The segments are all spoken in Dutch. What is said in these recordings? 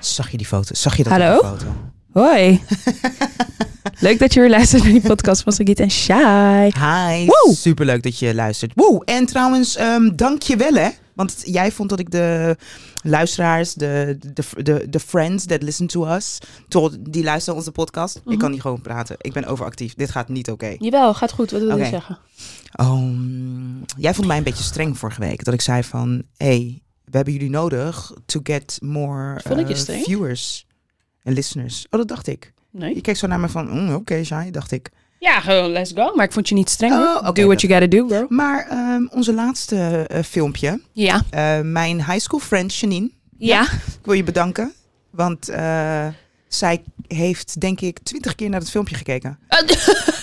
Zag je die foto? Zag je dat Hallo? foto? Hoi. Leuk dat je weer luistert naar die podcast van Sagit en Shai. Hi, Woe! superleuk dat je luistert. Woe, en trouwens, ehm dank je wel hè. Want jij vond dat ik de luisteraars, de, de, de, de friends that listen to us, die luisteren onze podcast. Mhm. Ik kan niet gewoon praten. Ik ben overactief. Dit gaat niet oké. Jawel, gaat goed. Wat wil Oké. je zeggen? Mm, jij vond mij een beetje streng vorige week. Dat ik zei van, hé, hey, we hebben jullie nodig to get more je eh, viewers en listeners. Oh, dat dacht ik. Je Nee. keek zo naar me van, mm, oké, Shai, dacht ik. Ja, gewoon let's go. Maar ik vond je niet streng. Oh, do what you gotta do, girl. Maar ehm, onze laatste eh, filmpje, Ja. eh, mijn high school friend Janine, Ja. ik wil je bedanken. Want zij heeft, denk ik, twintig keer naar het filmpje gekeken.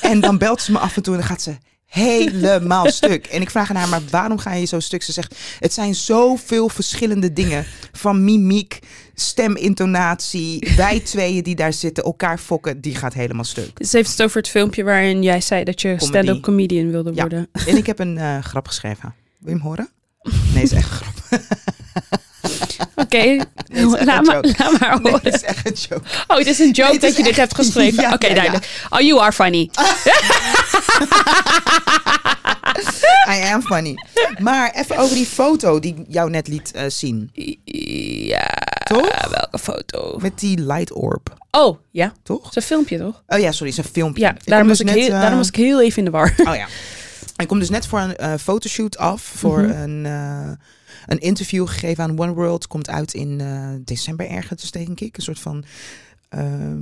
En dan belt ze me af en toe en dan gaat ze helemaal stuk. En ik vraag aan haar, maar waarom ga je zo stuk? Ze zegt, het zijn zoveel verschillende dingen. Van mimiek, stemintonatie, wij tweeën die daar zitten, elkaar fokken, die gaat helemaal stuk. Ze heeft het over het filmpje waarin jij zei dat je stand-up comedian wilde Ja. worden. En ik heb een eh, grap geschreven. Wil je hem horen? Nee, is echt een grap. Oké, laat, maar, laat maar Nee, horen. het is echt een joke. Oh, het is een joke Nee, dat je dit hebt geschreven. Ja, Oké, ja. duidelijk. Oh, you are funny. I am funny. Maar even over die foto die jou net liet eh, zien. Ja, Toch? welke foto? Met die light orb, Oh, ja. toch? Een filmpje, toch? Oh ja, sorry, een filmpje. Ja, Ik daarom kom was, dus ik net, heel, eh, daarom was ik heel even in de war. Oh ja. Ik kom dus net voor een eh, fotoshoot af. Voor Mhm. een, een interview gegeven aan One World. Komt uit in eh, december ergens, denk ik. Een soort van ehm,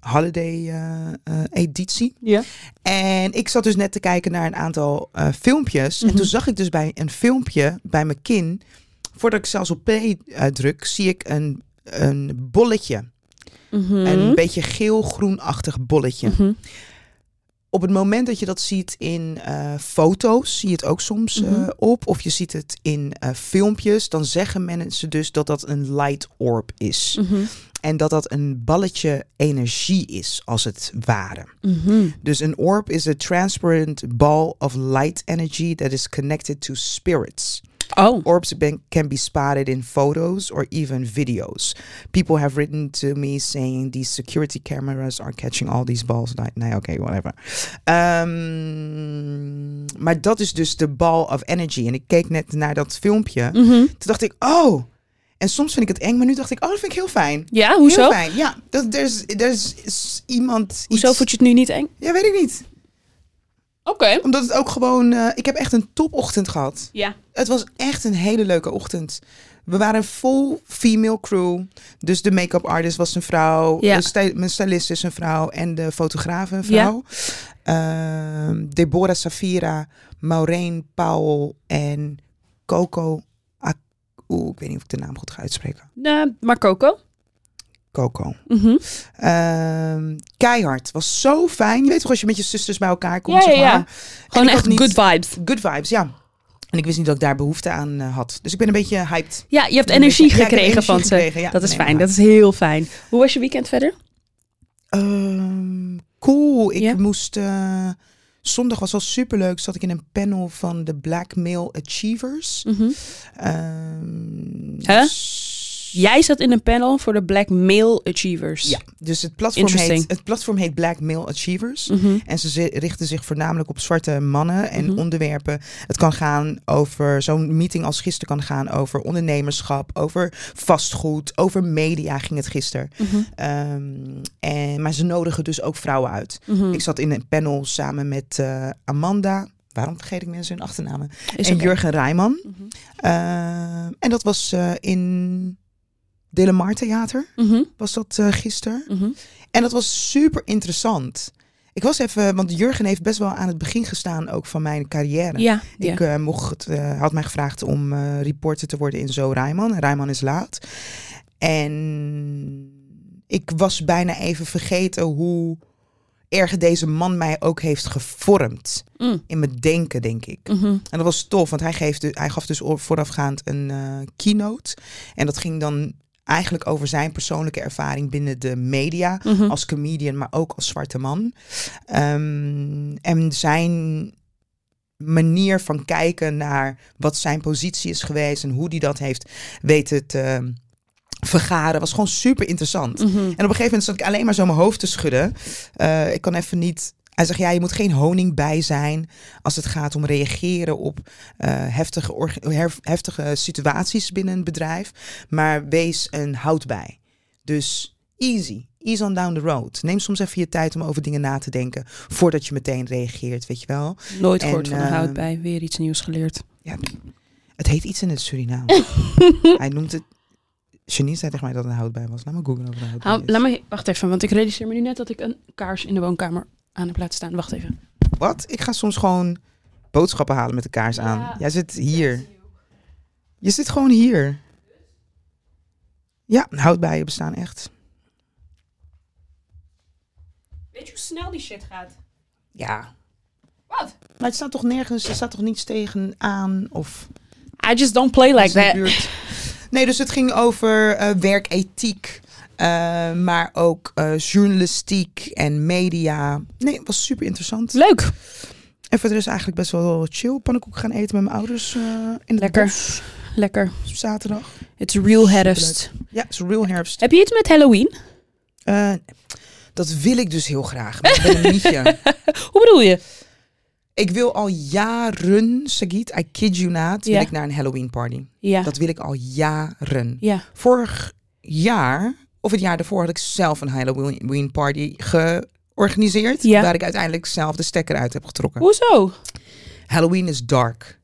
holiday eh, eh, editie. Ja. En ik zat dus net te kijken naar een aantal filmpjes. En Mhm. toen zag ik dus bij een filmpje bij mijn kin. Voordat ik zelfs op play druk, zie ik een, een bolletje. Mhm. Een beetje geel-groenachtig bolletje. Mhm. Op het moment dat je dat ziet in eh, foto's, zie je het ook soms eh, Mhm. op. Of je ziet het in eh, filmpjes. Dan zeggen mensen dus dat dat een light orb is. Mhm. En dat dat een balletje energie is, als het ware. Mhm. Dus een orb is a transparent ball of light energy that is connected to spirits. Oh. Orbs can be spotted in photos or even videos. People have written to me saying these security cameras are catching all these balls. Nee, nee oké, whatever. Ehm, maar dat is dus de ball of energy. En ik keek net naar dat filmpje. Mhm. Toen dacht ik, oh. En soms vind ik het eng, maar nu dacht ik, oh, dat vind ik heel fijn. Ja, hoezo? Heel fijn, ja. Dat, er, is, er is, iemand... Hoezo iets- vond je het nu niet eng? Ja, weet ik niet. Oké. Omdat het ook gewoon... eh, ik heb echt een topochtend gehad. Ja. Het was echt een hele leuke ochtend. We waren full female crew. Dus de make-up artist was een vrouw. Ja. Sty- mijn stylist is een vrouw. En de fotograaf een vrouw. Ehm, Deborah Safira, Maureen Powell en Coco. Oeh, ik weet niet of ik de naam goed ga uitspreken. Nou, maar Coco? Coco. Mhm. Ehm, keihard. Was zo fijn. Je weet toch als je met je zusters bij elkaar komt. Ja, Gewoon echt niet- good vibes. Good vibes, ja. En ik wist niet dat ik daar behoefte aan eh, had. Dus ik ben een beetje hyped. Ja, je hebt energie beetje- gekregen energie van ze. ja. dat is fijn, dat is heel fijn. Hoe was je weekend verder? Ehm, cool. Ik moest... eh, zondag was al superleuk. Zat ik in een panel van de Black Male Achievers. Ehm, Huh? Jij zat in een panel voor de Black Male Achievers. Ja, dus het platform, heet, het platform heet Black Male Achievers. Mhm. En ze richten zich voornamelijk op zwarte mannen en Mhm. onderwerpen. Het kan gaan over, zo'n meeting als gisteren kan gaan over ondernemerschap, over vastgoed, over media ging het gisteren. Mhm. Ehm, en, maar ze nodigen dus ook vrouwen uit. Ik zat in een panel samen met eh, Amanda. Waarom vergeet ik mensen hun achternamen? Is en oké. Jurgen Rijman. Ehm, en dat was eh, in Delamar Theater. Mhm. Was dat eh, gisteren? Mhm. En dat was super interessant. Ik was even, want Jurgen heeft best wel aan het begin gestaan ook van mijn carrière. Ja, ja. Ik eh, mocht, eh, had mij gevraagd om reporter te worden in Zo Rijman. Rijman is laat. En ik was bijna even vergeten hoe erg deze man mij ook heeft gevormd. Mm. In mijn denken, denk ik. Mhm. En dat was tof, want hij, geeft, hij gaf dus voorafgaand een keynote. En dat ging dan eigenlijk over zijn persoonlijke ervaring binnen de media. Mhm. Als comedian, maar ook als zwarte man. Ehm, en zijn manier van kijken naar wat zijn positie is geweest en hoe hij dat heeft weten te vergaren. was gewoon super interessant. Mhm. En op een gegeven moment zat ik alleen maar zo mijn hoofd te schudden. Eh, ik kan even niet. Hij zegt, ja, je moet geen honing bij zijn als het gaat om reageren op eh, heftige, heftige situaties binnen een bedrijf. Maar wees een houtbij. Dus easy, ease on down the road. Neem soms even je tijd om over dingen na te denken voordat je meteen reageert, weet je wel. Nooit En, gehoord van een ehm, houtbij. Weer iets nieuws geleerd. Het heet iets in het Suriname. Hij noemt het... Janine zei tegen mij dat een houtbij was. Laat me googlen het een houtbij is. laat me, wacht even, want ik realiseer me nu net dat ik een kaars in de woonkamer aan heb laten staan. Wacht even. Wat? Ik ga soms gewoon boodschappen halen met de kaars aan. Jij zit hier. Je zit gewoon hier. Ja, houtbijen bestaan echt. Weet je hoe snel die shit gaat? Ja. Wat? Maar het staat toch nergens, er staat toch niets tegen aan of... I just don't play like de that. Nee, dus het ging over eh, werkethiek. Eh, maar ook eh, journalistiek en media. Nee, het was super interessant. Leuk. En voor de rest eigenlijk best wel chill. Pannenkoek gaan eten met mijn ouders eh, in het Lekker. bos Lekker. zaterdag. It's real herfst. Ja, het is real herfst. Heb je iets met Halloween? Dat wil ik dus heel graag. Maar ik ben een nietje. Hoe bedoel je? Ik wil al jaren, Sagit, I kid you not, wil Ja. ik naar een Halloween party. Ja. Dat wil ik al jaren. Ja. Vorig jaar, of het jaar daarvoor, had ik zelf een Halloween party georganiseerd. Ja. Waar ik uiteindelijk zelf de stekker uit heb getrokken. Hoezo? Halloween is dark.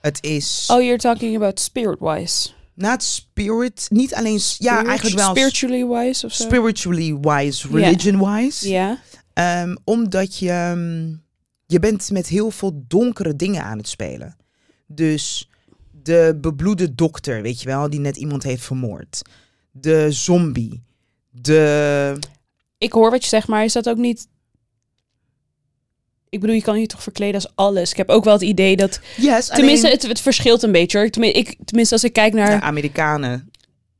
Het is Oh, you're talking about spirit-wise. not spirit, niet alleen, ja eigenlijk wel Spiritually-wise of zo? spiritually wise, religion wise. Ja. Ehm, omdat je, ehm, je bent met heel veel donkere dingen aan het spelen. Dus de bebloede dokter, weet je wel, die net iemand heeft vermoord. De zombie. De... Ik hoor wat je zegt, maar is dat ook niet... Ik bedoel, je kan je toch verkleden als alles. Ik heb ook wel het idee dat... Yes, Tenminste, alleen het, het verschilt een beetje hoor. Tenminste, ik, tenminste als ik kijk naar... de Amerikanen.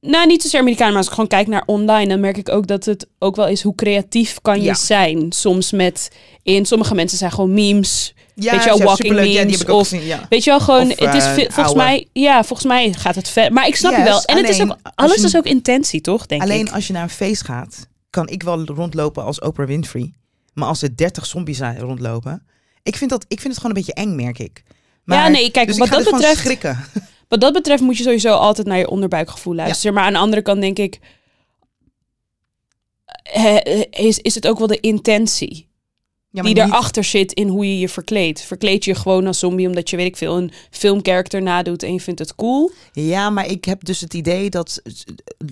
Nou, niet zozeer Amerikanen, maar als ik gewoon kijk naar online... dan merk ik ook dat het ook wel is hoe creatief kan je Ja. zijn. Soms met... In sommige mensen zijn gewoon memes. Ja, Weet je wel, ja, walking superleuk. Ja, die memes heb ik ook of- gezien, ja. Weet je wel, gewoon... Of, het is eh, volgens mij... Ja, volgens mij gaat het ver. Maar ik snap je wel. En het is ook... Alles je- is ook intentie, toch? Denk Alleen ik. als je naar een feest gaat, kan ik wel rondlopen als Oprah Winfrey. Maar als er 30 zombies zijn rondlopen, ik vind, dat, ik vind het gewoon een beetje eng, merk ik. Ja, nee, kijk, dus wat dat betreft- schrikken. Wat dat betreft moet je sowieso altijd naar je onderbuikgevoel luisteren. Maar aan de andere kant denk ik... eh, Is, is het ook wel de intentie Ja, die niet- erachter zit in hoe je je verkleedt? Verkleed je gewoon als zombie omdat je, weet ik veel, een filmkarakter nadoet en je vindt het cool? Ja, maar ik heb dus het idee dat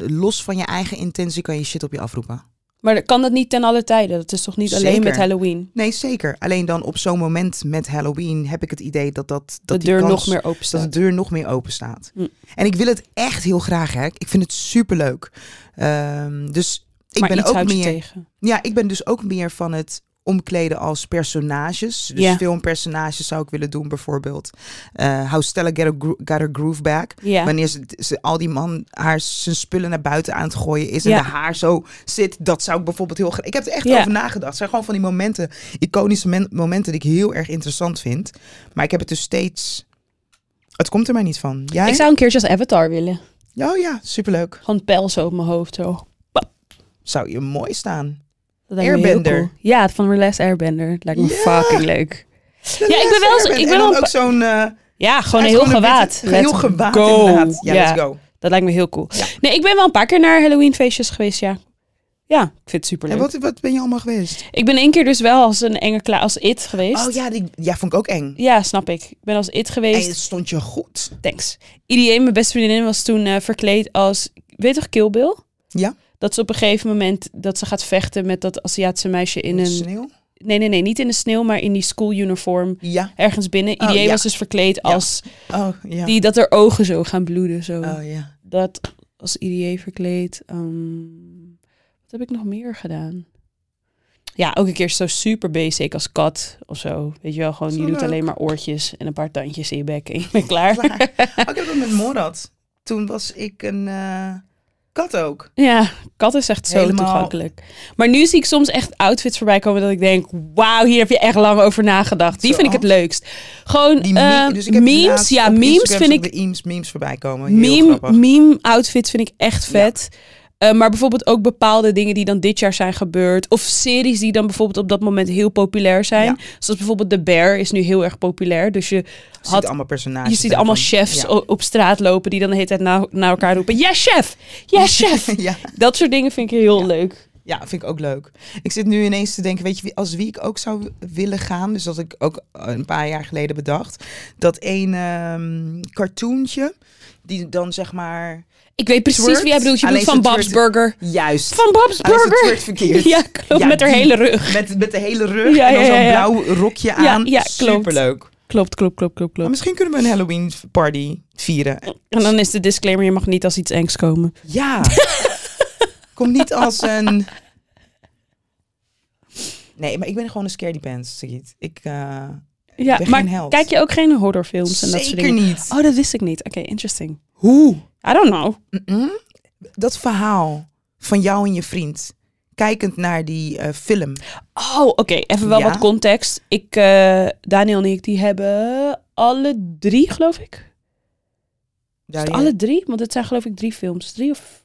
los van je eigen intentie kan je shit op je afroepen. Maar dat- kan dat niet ten alle tijden? Dat is toch niet alleen met Halloween? Nee, zeker. Alleen dan op zo'n moment met Halloween heb ik het idee dat, dat, dat de die deur kans- nog meer open dat staat. de deur nog meer open staat. En ik wil het echt heel graag, hè. Ik vind het superleuk. Ehm dus ik maar ben ook meer... tegen. Ja, ik ben dus ook meer van het omkleden als personages. Dus Ja. filmpersonages zou ik willen doen, bijvoorbeeld. Eh How Stella Get, a Gro- Got Her Groove Back. Wanneer ze, ze al die man haar zijn spullen naar buiten aan het gooien is en de haar zo zit, dat zou ik bijvoorbeeld heel graag. Ik heb er echt over nagedacht. Het zijn gewoon van die momenten, iconische men- momenten die ik heel erg interessant vind. Maar ik heb het dus steeds. Het komt er mij niet van. Jij? Ik zou een keertje als Avatar willen. Oh ja, superleuk. Gewoon pels op mijn hoofd zo. Zou je mooi staan. Dat lijkt Airbender. cool. Ja, van The Last Airbender. Dat lijkt me Ja. fucking leuk. Ja, ik ben wel ik ben en wel ook zo'n. eh, Ja, gewoon een heel gewoon een gewaad. Heel gewaad, go. inderdaad. Ja, Ja. let's go. Dat lijkt me heel cool. Ja. Nee, ik ben wel een paar keer naar Halloween feestjes geweest, ja. Ja, ik vind het super En leuk. wat, wat ben je allemaal geweest? Ik ben één keer dus wel als een enge kla als it geweest. Oh ja, die ja, vond ik ook eng. Ja, snap ik. Ik ben als it En geweest. het stond je goed. Thanks. Iedereen, mijn beste vriendin, was toen eh, verkleed als... Weet je toch Kill Bill? Ja. Dat ze op een gegeven moment dat ze gaat vechten met dat Aziatische meisje in een... sneeuw. Nee, nee, nee, niet in de sneeuw, maar in die schooluniform. Ja. Ergens binnen. Oh, ja. was dus verkleed Ja. als... Oh ja. Die, dat er ogen zo gaan bloeden. Zo. Oh ja. Dat als IDA verkleed. Ehm, wat heb ik nog meer gedaan? Ja, ook een keer zo super basic als kat of zo. Weet je wel, gewoon Zo je doet alleen maar oortjes en een paar tandjes in je bek en je bent klaar. Klaar. Oh, ik heb dat met Morad. Toen was ik een... eh, Kat ook. Ja, kat is echt zo Helemaal- toegankelijk. Maar nu zie ik soms echt outfits voorbij komen dat ik denk, wauw, hier heb je echt lang over nagedacht. Die vind ik het leukst. Gewoon Die eh, dus ik heb memes, ja, memes Instagram vind ik de memes, memes voorbij komen. Heel meme, grappig. meme outfits vind ik echt vet. Eh, maar bijvoorbeeld ook bepaalde dingen die dan dit jaar zijn gebeurd. Of series die dan bijvoorbeeld op dat moment heel populair zijn. Ja. Zoals bijvoorbeeld The Bear is nu heel erg populair. Dus je, Je had, ziet allemaal personages. je ziet allemaal chefs Ja. op straat lopen die dan de hele tijd na, naar elkaar roepen. Ja, chef! Ja, chef! ja. Dat soort dingen vind ik heel leuk. ja, vind ik ook leuk. Ik zit nu ineens te denken, weet je, als wie ik ook zou willen gaan. Dus dat ik ook een paar jaar geleden bedacht. Dat een ehm cartoontje, die dan zeg maar... Ik weet precies wie jij bedoelt. Je Alleen bedoelt van Bob's Burger. Juist. Van Bob's Alleen Burger. verkeerd. Ja, klopt. Ja, met haar die. hele rug. Met, met de hele rug Ja, en dan zo'n blauw rokje aan. ja, klopt. Superleuk. Klopt, klopt, klopt, klopt, misschien kunnen we een Halloween party vieren. En dan is de disclaimer, je mag niet als iets engs komen. Ja. Kom niet als een... Nee, maar ik ben gewoon een scaredy pants. Ik, eh, Ja, maar kijk je ook geen horrorfilms en dat soort zeker dingen? niet. Oh, dat wist ik niet. Oké, interesting. Hoe? I don't know. Dat verhaal van jou en je vriend, kijkend naar die eh, film. Oh, oké. Even wel Ja? wat context. Ik, eh, Daniel en ik, die hebben alle drie, geloof ik. Alle drie? Want het zijn geloof ik drie films. Drie of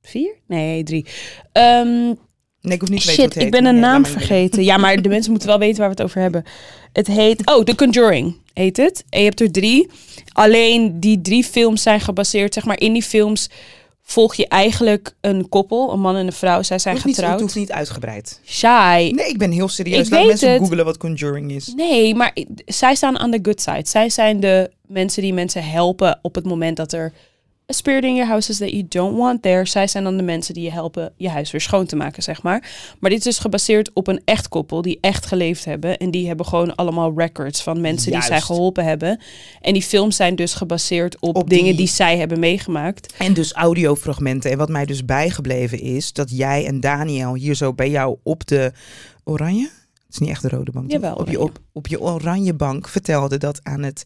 vier? Nee, drie. Ehm, Nee, ik hoef niet te weten Shit, ik ben een naam vergeten. Ja, maar de mensen moeten wel weten waar we het over hebben. Het heet... Oh, The Conjuring heet het. En je hebt er drie. Alleen die drie films zijn gebaseerd, zeg maar, in die films volg je eigenlijk een koppel, een man en een vrouw. Zij zijn niet- getrouwd. Het hoeft niet uitgebreid. Shy. Nee, ik ben heel serieus. Ik Laat mensen het. googelen wat Conjuring is. Nee, maar zij staan aan de good side. Zij zijn de mensen die mensen helpen op het moment dat er a spirit in your house is that you don't want there. Zij zijn dan de mensen die je helpen je huis weer schoon te maken, zeg maar. Maar dit is dus gebaseerd op een echt koppel die echt geleefd hebben. En die hebben gewoon allemaal records van mensen die zij geholpen hebben. En die films zijn dus gebaseerd op, Op dingen die- die zij hebben meegemaakt. En dus audiofragmenten. En wat mij dus bijgebleven is, dat jij en Daniel hier zo bij jou op de oranje? Het is niet echt de rode bank. Jawel, op, je, op je oranje bank vertelde dat aan het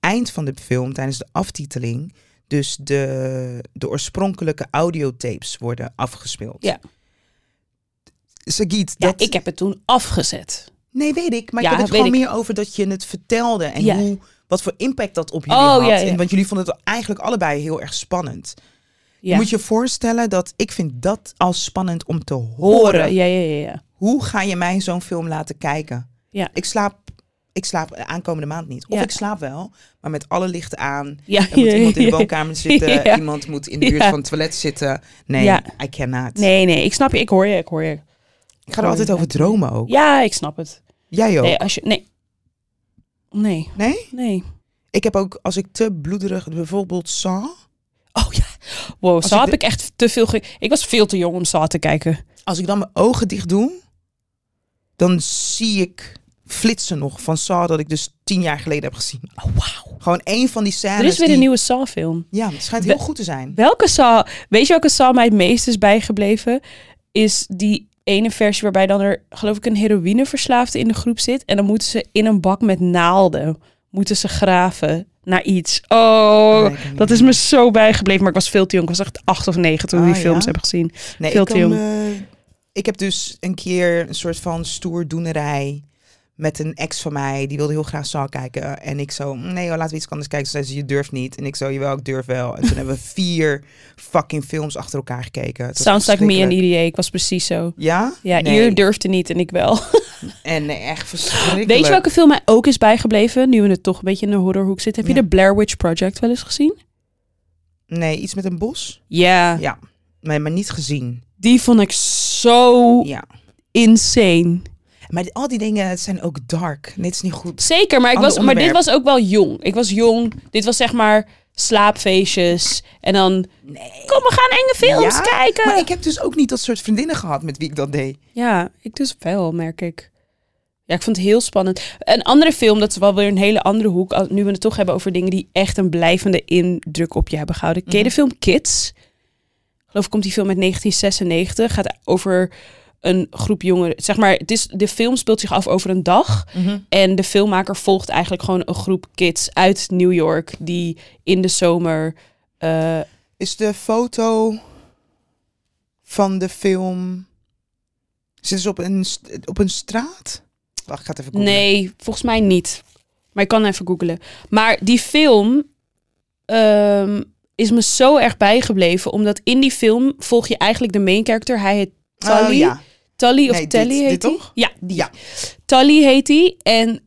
eind van de film, tijdens de aftiteling, dus de, de oorspronkelijke audiotapes worden afgespeeld. Ja. Sagiet, Ja, dat... ik heb het toen afgezet. Nee, weet ik. Maar Ja, ik had het gewoon ik. meer over dat je het vertelde. En Ja. hoe, wat voor impact dat op jullie Oh, had. ja, ja. En, want jullie vonden het eigenlijk allebei heel erg spannend. Ja. Je moet je voorstellen dat ik vind dat al spannend om te horen. horen. Ja, ja, ja, ja. Hoe ga je mij zo'n film laten kijken? Ja. Ik slaap, ik slaap aankomende maand niet. Of Ja. ik slaap wel, maar met alle lichten aan. Ja, Er moet iemand in de woonkamer zitten. Ja. Iemand moet in de buurt van het toilet zitten. Nee. I cannot. Nee, nee, ik snap je. Ik hoor je, ik hoor je. Ik ga er altijd over dromen ook. Ja, ik snap het. Jij ook? Nee, als je... Nee. Nee, Nee? nee. Ik heb ook, als ik te bloederig, bijvoorbeeld Saw. Oh ja. Wow, Als zo ik heb ik echt te veel... Ge... Ik was veel te jong om Saw te kijken. Als ik dan mijn ogen dicht doe, dan zie ik flitsen nog van Saw dat ik dus tien jaar geleden heb gezien. Oh, wauw. Gewoon één van die scènes Er is weer die- een nieuwe Saw-film. Ja, het schijnt We- heel goed te zijn. Welke Saw... Weet je welke Saw mij het meest is bijgebleven? Is die ene versie waarbij dan er, geloof ik, een heroïneverslaafde in de groep zit. En dan moeten ze in een bak met naalden, moeten ze graven naar iets. Oh, Nee, heb dat is me zo bijgebleven. Maar ik was veel te jong. Ik was echt acht of negen toen we Ah, die films ja? hebben gezien. Nee, veel ik, te kan, jong. eh, ik heb dus een keer een soort van stoerdoenerij met een ex van mij. Die wilde heel graag Saw kijken. En ik zo, nee joh, laten we iets anders kijken. Ze zei ze, je durft niet. En ik zo, jawel, ik durf wel. En toen hebben we vier fucking films achter elkaar gekeken. Het Sounds like me en. IDA. Ik was precies zo. Ja? Ja, nee. Ier durfde niet en ik wel. En nee, echt verschrikkelijk. Weet je welke film mij ook is bijgebleven? Nu we het toch een beetje in de horrorhoek zitten. Heb je de Blair Witch Project wel eens gezien? Nee, iets met een bos? Ja. Ja. Nee, maar niet gezien. Die vond ik zo Ja. insane. Maar al die dingen zijn ook dark. Het is niet goed. Zeker, maar, ik Ander was, maar dit was ook wel jong. Ik was jong. Dit was zeg maar slaapfeestjes. En dan, Nee. kom, we gaan enge films Ja, kijken. Maar ik heb dus ook niet dat soort vriendinnen gehad met wie ik dat deed. Ja, ik dus wel, merk ik. Ja, ik vond het heel spannend. Een andere film, dat is wel weer een hele andere hoek. Nu we het toch hebben over dingen die echt een blijvende indruk op je hebben gehouden. Ken je de Mhm. film Kids? Ik geloof komt die film uit 1996. Gaat over een groep jongeren. Zeg maar, het is, de film speelt zich af over een dag. En de filmmaker volgt eigenlijk gewoon een groep kids uit New York. Die in de zomer... eh, Is de foto van de film. Zitten ze op een, op een straat? Wacht, ik ga het even googlen. Nee, volgens mij niet. Maar ik kan even googlen. Maar die film ehm, is me zo erg bijgebleven. Omdat in die film volg je eigenlijk de main character. Hij heet Tully. Oh, ja. Tully of Nee, Telly dit- heet dit hij? toch? Ja, die. Ja. Tully heet hij. En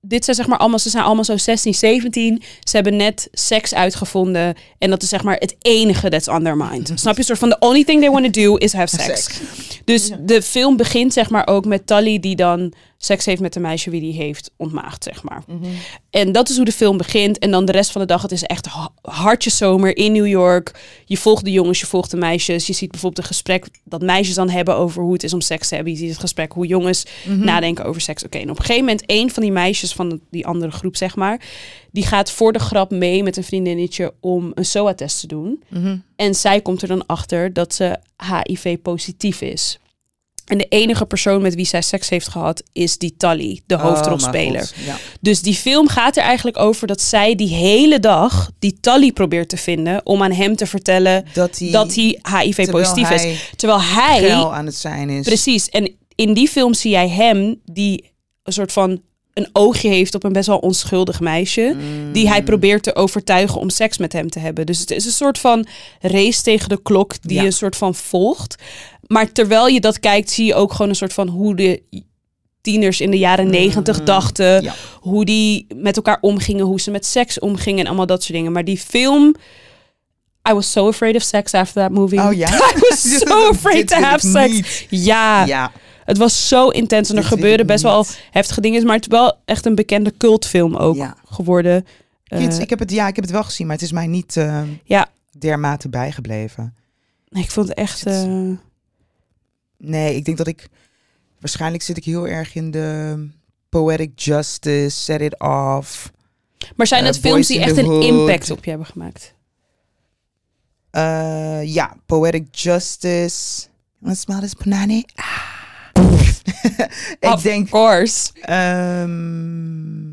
dit zijn zeg maar allemaal, ze zijn allemaal zo 16, 17. Ze hebben net seks uitgevonden. En dat is zeg maar het enige that's on their mind. Snap je? Soort van the only thing they want to do is have sex. Dus de film begint zeg maar ook met Tully die dan seks heeft met de meisje wie die heeft ontmaagd, zeg maar. Mhm. En dat is hoe de film begint. En dan de rest van de dag, het is echt ha- hartje zomer in New York. Je volgt de jongens, je volgt de meisjes. Je ziet bijvoorbeeld een gesprek dat meisjes dan hebben over hoe het is om seks te hebben. Je ziet het gesprek hoe jongens Mhm. nadenken over seks. Oké, en op een gegeven moment, een van die meisjes van die andere groep, zeg maar, die gaat voor de grap mee met een vriendinnetje om een SOA-test te doen. Mhm. En zij komt er dan achter dat ze HIV-positief is. En de enige persoon met wie zij seks heeft gehad is die Tully, de Oh, hoofdrolspeler. Ja. Dus die film gaat er eigenlijk over dat zij die hele dag die Tully probeert te vinden om aan hem te vertellen Dat hij, dat hij HIV-positief terwijl is. Terwijl hij, aan het zijn is. precies, en in die film zie jij hem die een soort van een oogje heeft op een best wel onschuldig meisje. Mm. Die hij probeert te overtuigen om seks met hem te hebben. Dus het is een soort van race tegen de klok die Ja. je een soort van volgt. Maar terwijl je dat kijkt, zie je ook gewoon een soort van hoe de tieners in de jaren negentig Mm. dachten. Ja. Hoe die met elkaar omgingen, hoe ze met seks omgingen en allemaal dat soort dingen. Maar die film. I was so afraid of sex after that movie. Oh ja? I was so afraid to have sex. niet. Ja, Ja. het was zo intens en er gebeurde best wel heftige dingen. Maar het is wel echt een bekende cultfilm ook Ja. geworden. Kids, Eh, ik heb het, ja, ik heb het wel gezien, maar het is mij niet eh, Ja. dermate bijgebleven. Nee, ik vond het echt. Het- Nee, ik denk dat ik... Waarschijnlijk zit ik heel erg in de poetic justice, set it off. Maar zijn Eh, het films die echt een impact op je hebben gemaakt? Eh, ja, poetic justice. Wat smaakt is panani? Ah. ik Of denk... course. ehm,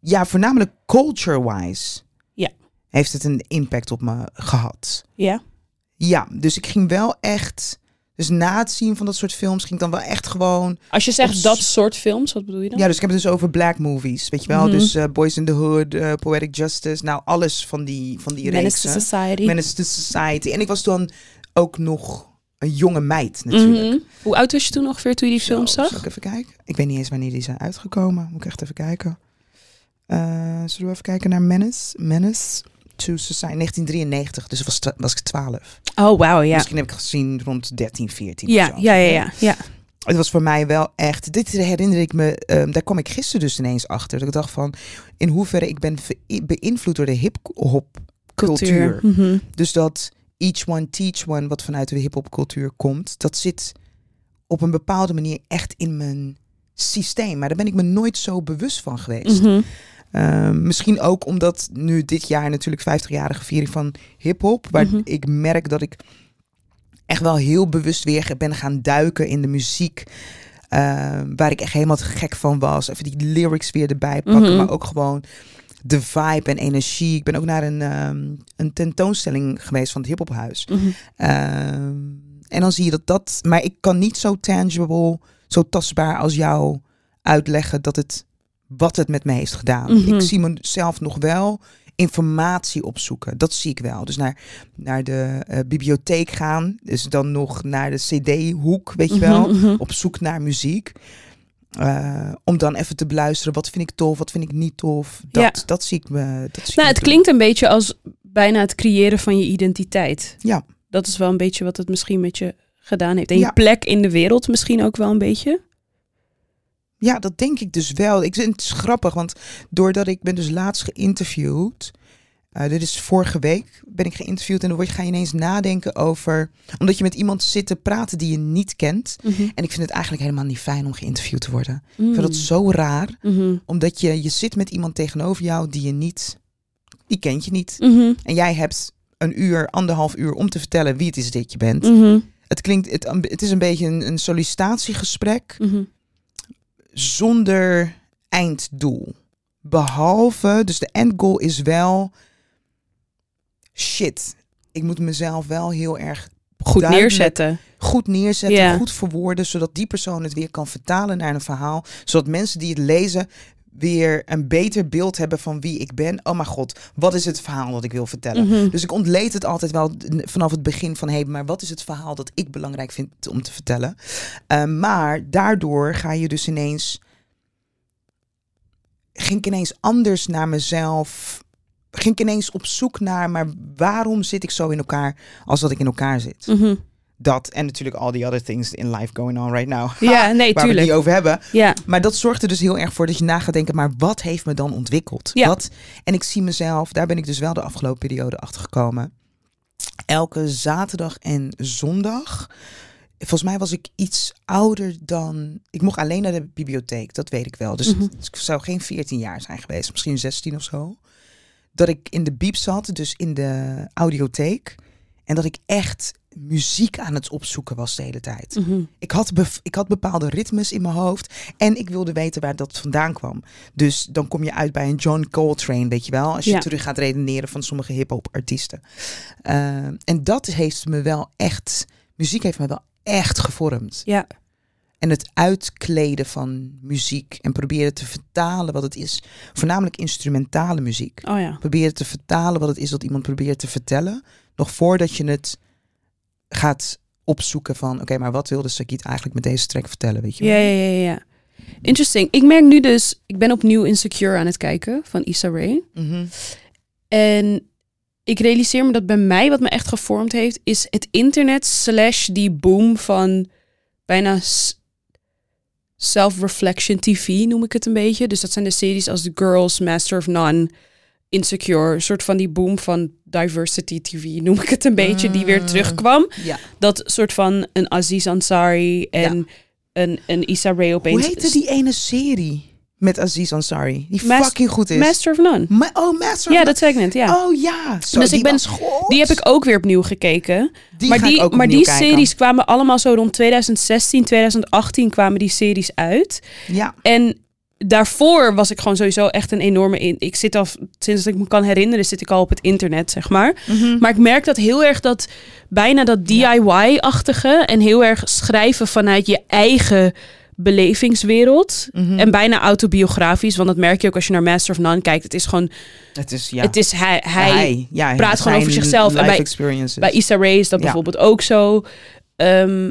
ja, voornamelijk culture-wise. Ja. Heeft het een impact op me gehad. Ja. Ja, dus ik ging wel echt... Dus na het zien van dat soort films ging ik dan wel echt gewoon... Als je zegt dat soort films, wat bedoel je dan? Ja, dus ik heb het dus over black movies, weet je wel? Mhm. Dus eh, Boys in the Hood, eh, Poetic Justice, nou alles van die, van die Menace to. Society. Menace to Society. En ik was dan ook nog een jonge meid natuurlijk. Mhm. Hoe oud was je toen ongeveer toen je die film Zo, zag? Zal ik even kijken? Ik weet niet eens wanneer die zijn uitgekomen. Moet ik echt even kijken. Eh, zullen we even kijken naar Menace? Menace to Society, 1993. Dus was, was ik 12. Oh, wauw, ja. Misschien heb ik gezien rond 13, 14 Ja, of zo. ja, ja, ja, ja. Het was voor mij wel echt. Dit herinner ik me. ehm, daar kwam ik gisteren dus ineens achter. Dat ik dacht van. In hoeverre ik ben beïnvloed door de hip-hop cultuur. Mhm. Dus dat each one teach one, wat vanuit de hip-hop cultuur komt, dat zit op een bepaalde manier echt in mijn systeem. Maar daar ben ik me nooit zo bewust van geweest. Mhm. Ehm, misschien ook omdat nu dit jaar natuurlijk 50-jarige viering van hip-hop, waar Mhm. ik merk dat ik echt wel heel bewust weer ben gaan duiken in de muziek. ehm, waar ik echt helemaal te gek van was. Even die lyrics weer erbij pakken, Mhm. maar ook gewoon de vibe en energie. Ik ben ook naar een, ehm, een tentoonstelling geweest van het hiphophuis. Ehm, en dan zie je dat dat... Maar ik kan niet zo tangible, zo tastbaar als jou uitleggen dat het, wat het met me heeft gedaan. Mhm. Ik zie mezelf nog wel informatie opzoeken. Dat zie ik wel. Dus naar, naar de eh, bibliotheek gaan. Dus dan nog naar de cd-hoek, weet je wel. Mhm, mhm. Op zoek naar muziek. Eh, om dan even te beluisteren. Wat vind ik tof, wat vind ik niet tof. Dat, Ja. dat zie ik me. Dat zie Nou, het doen. klinkt een beetje als bijna het creëren van je identiteit. Ja. Dat is wel een beetje wat het misschien met je gedaan heeft. En je plek in de wereld misschien ook wel een beetje. Ja, dat denk ik dus wel. Ik vind het grappig, want doordat ik ben dus laatst geïnterviewd. eh, dit is vorige week ben ik geïnterviewd en dan word je, ga je ineens nadenken over... Omdat je met iemand zit te praten die je niet kent. En ik vind het eigenlijk helemaal niet fijn om geïnterviewd te worden. Ik vind dat zo raar, Mhm. omdat je, je zit met iemand tegenover jou die je niet... Die kent je niet. Mhm. En jij hebt een uur, anderhalf uur om te vertellen wie het is dat je bent. Mhm. Het klinkt, het, het is een beetje een, een sollicitatiegesprek Mhm. Zonder einddoel. Behalve, dus de endgoal is wel shit. Ik moet mezelf wel heel erg Goed neerzetten. goed neerzetten, goed verwoorden, zodat die persoon het weer kan vertalen naar een verhaal. Zodat mensen die het lezen weer een beter beeld hebben van wie ik ben. Oh mijn god, wat is het verhaal dat ik wil vertellen? Mhm. Dus ik ontleed het altijd wel vanaf het begin van... hé, hey, maar wat is het verhaal dat ik belangrijk vind om te vertellen? Uh, maar daardoor ga je dus ineens... ging ik ineens anders naar mezelf... ging ik ineens op zoek naar... maar waarom zit ik zo in elkaar als dat ik in elkaar zit? Mhm. Dat en natuurlijk all the other things in life going on right now. Ja, nee, Waar we het tuurlijk. niet over hebben. Ja. Maar dat zorgt er dus heel erg voor dat je na gaat denken, maar wat heeft me dan ontwikkeld? Ja. Wat? En ik zie mezelf, daar ben ik dus wel de afgelopen periode achter gekomen. Elke zaterdag en zondag. Volgens mij was ik iets ouder dan. Ik mocht alleen naar de bibliotheek, dat weet ik wel. Dus Mhm. ik zou geen 14 jaar zijn geweest, misschien 16 of zo. Dat ik in de biep zat, dus in de audiotheek. En dat ik echt muziek aan het opzoeken was de hele tijd. Mhm. Ik had, ik had bepaalde ritmes in mijn hoofd en ik wilde weten waar dat vandaan kwam. Dus dan kom je uit bij een John Coltrane, weet je wel, als je Ja. terug gaat redeneren van sommige hip-hop artiesten. Eh, en dat heeft me wel echt, muziek heeft me wel echt gevormd. Ja. En het uitkleden van muziek en proberen te vertalen wat het is, voornamelijk instrumentale muziek. Oh ja. Proberen te vertalen wat het is dat iemand probeert te vertellen, nog voordat je het gaat opzoeken van, oké, maar wat wilde Sakiet eigenlijk met deze track vertellen, weet je wel? Ja, ja, ja, ja. Interesting. Ik merk nu dus, ik ben opnieuw Insecure aan het kijken van Issa Rae. Mhm. En ik realiseer me dat bij mij wat me echt gevormd heeft, is het internet slash die boom van bijna self-reflection TV noem ik het een beetje. Dus dat zijn de series als The Girls, Master of None, Insecure. Een soort van die boom van diversity TV noem ik het een beetje, die weer Mm. terugkwam. Ja. Dat soort van een Aziz Ansari en een, een Issa Rae opeens. Hoe heette die ene serie met Aziz Ansari? Die Mas- fucking goed is. Master of None. Ma- oh, Master. Ja, of- dat zei ik net, ja. Oh ja. Zo, Dus die ik ben-. Die heb ik ook weer opnieuw gekeken. Die maar ga ik die, maar die kijken. series kwamen allemaal zo rond 2016, 2018 kwamen die series uit. Ja. En daarvoor was ik gewoon sowieso echt een enorme in. Ik zit al sinds dat ik me kan herinneren, zit ik al op het internet, zeg maar. Mhm. Maar ik merk dat heel erg dat bijna dat DIY-achtige en heel erg schrijven vanuit je eigen belevingswereld. Mhm. En bijna autobiografisch, want dat merk je ook als je naar Master of None kijkt. Het is gewoon, Het is, ja. het is hij, hij, ja, praat gewoon over zichzelf. En bij-. Bij Issa Rae is dat bijvoorbeeld ook zo. Ehm,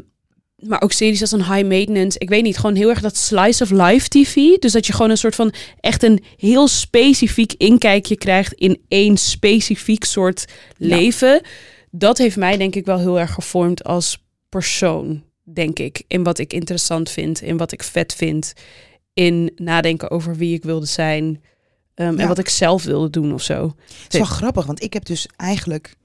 maar ook series als een High Maintenance. Ik weet niet, gewoon heel erg dat slice of life TV. Dus dat je gewoon een soort van echt een heel specifiek inkijkje krijgt in één specifiek soort Ja. leven. Dat heeft mij denk ik wel heel erg gevormd als persoon, denk ik. In wat ik interessant vind, in wat ik vet vind. In nadenken over wie ik wilde zijn. ehm, Ja. En wat ik zelf wilde doen of zo. Het is wel grappig, want ik heb dus eigenlijk...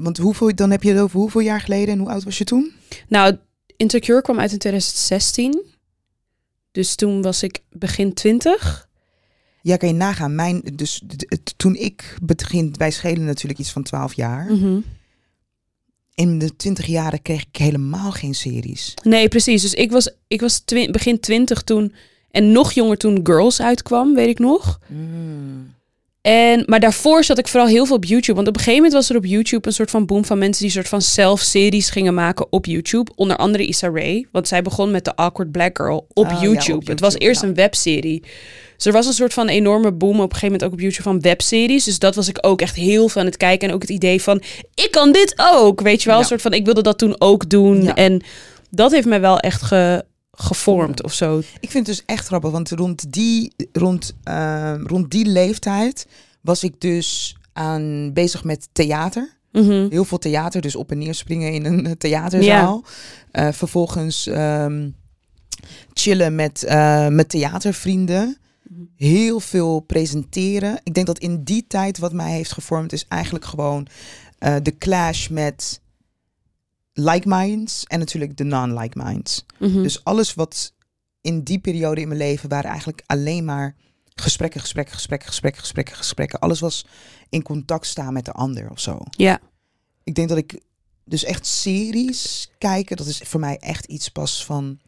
Want hoeveel, dan heb je het over hoeveel jaar geleden en hoe oud was je toen? Nou, Insecure kwam uit in 2016. Dus toen was ik begin 20. Ja, kan je nagaan. Mijn, dus toen ik begin, wij schelen natuurlijk iets van 12 jaar. Mhm. In de 20 jaren kreeg ik helemaal geen series. Nee, precies. Dus ik was, ik was twi- begin 20 toen. En nog jonger toen Girls uitkwam, weet ik nog. En, maar daarvoor zat ik vooral heel veel op YouTube. Want op een gegeven moment was er op YouTube een soort van boom van mensen die soort van zelf-series gingen maken op YouTube. Onder andere Issa Rae. Want zij begon met The Awkward Black Girl op, Ah, ja, YouTube. Het was eerst ja. een webserie. Dus er was een soort van enorme boom op een gegeven moment ook op YouTube van webseries. Dus dat was ik ook echt heel veel aan het kijken. En ook het idee van, ik kan dit ook. Weet je wel, Ja. een soort van, ik wilde dat toen ook doen. En dat heeft mij wel echt ge- gevormd of zo. Ik vind het dus echt grappig, want rond die, rond, ehm, rond die leeftijd was ik dus aan, bezig met theater. Mhm. Heel veel theater, dus op en neer springen in een eh, theaterzaal. Eh, vervolgens ehm, chillen met, eh, met theatervrienden. Heel veel presenteren. Ik denk dat in die tijd wat mij heeft gevormd is eigenlijk gewoon de clash met like minds en natuurlijk de non-like minds. Mhm. Dus alles wat in die periode in mijn leven waren eigenlijk alleen maar gesprekken, gesprekken, gesprekken, gesprekken, gesprekken, gesprekken. Alles was in contact staan met de ander of zo. ja. Ik denk dat ik dus echt series kijken, dat is voor mij echt iets pas van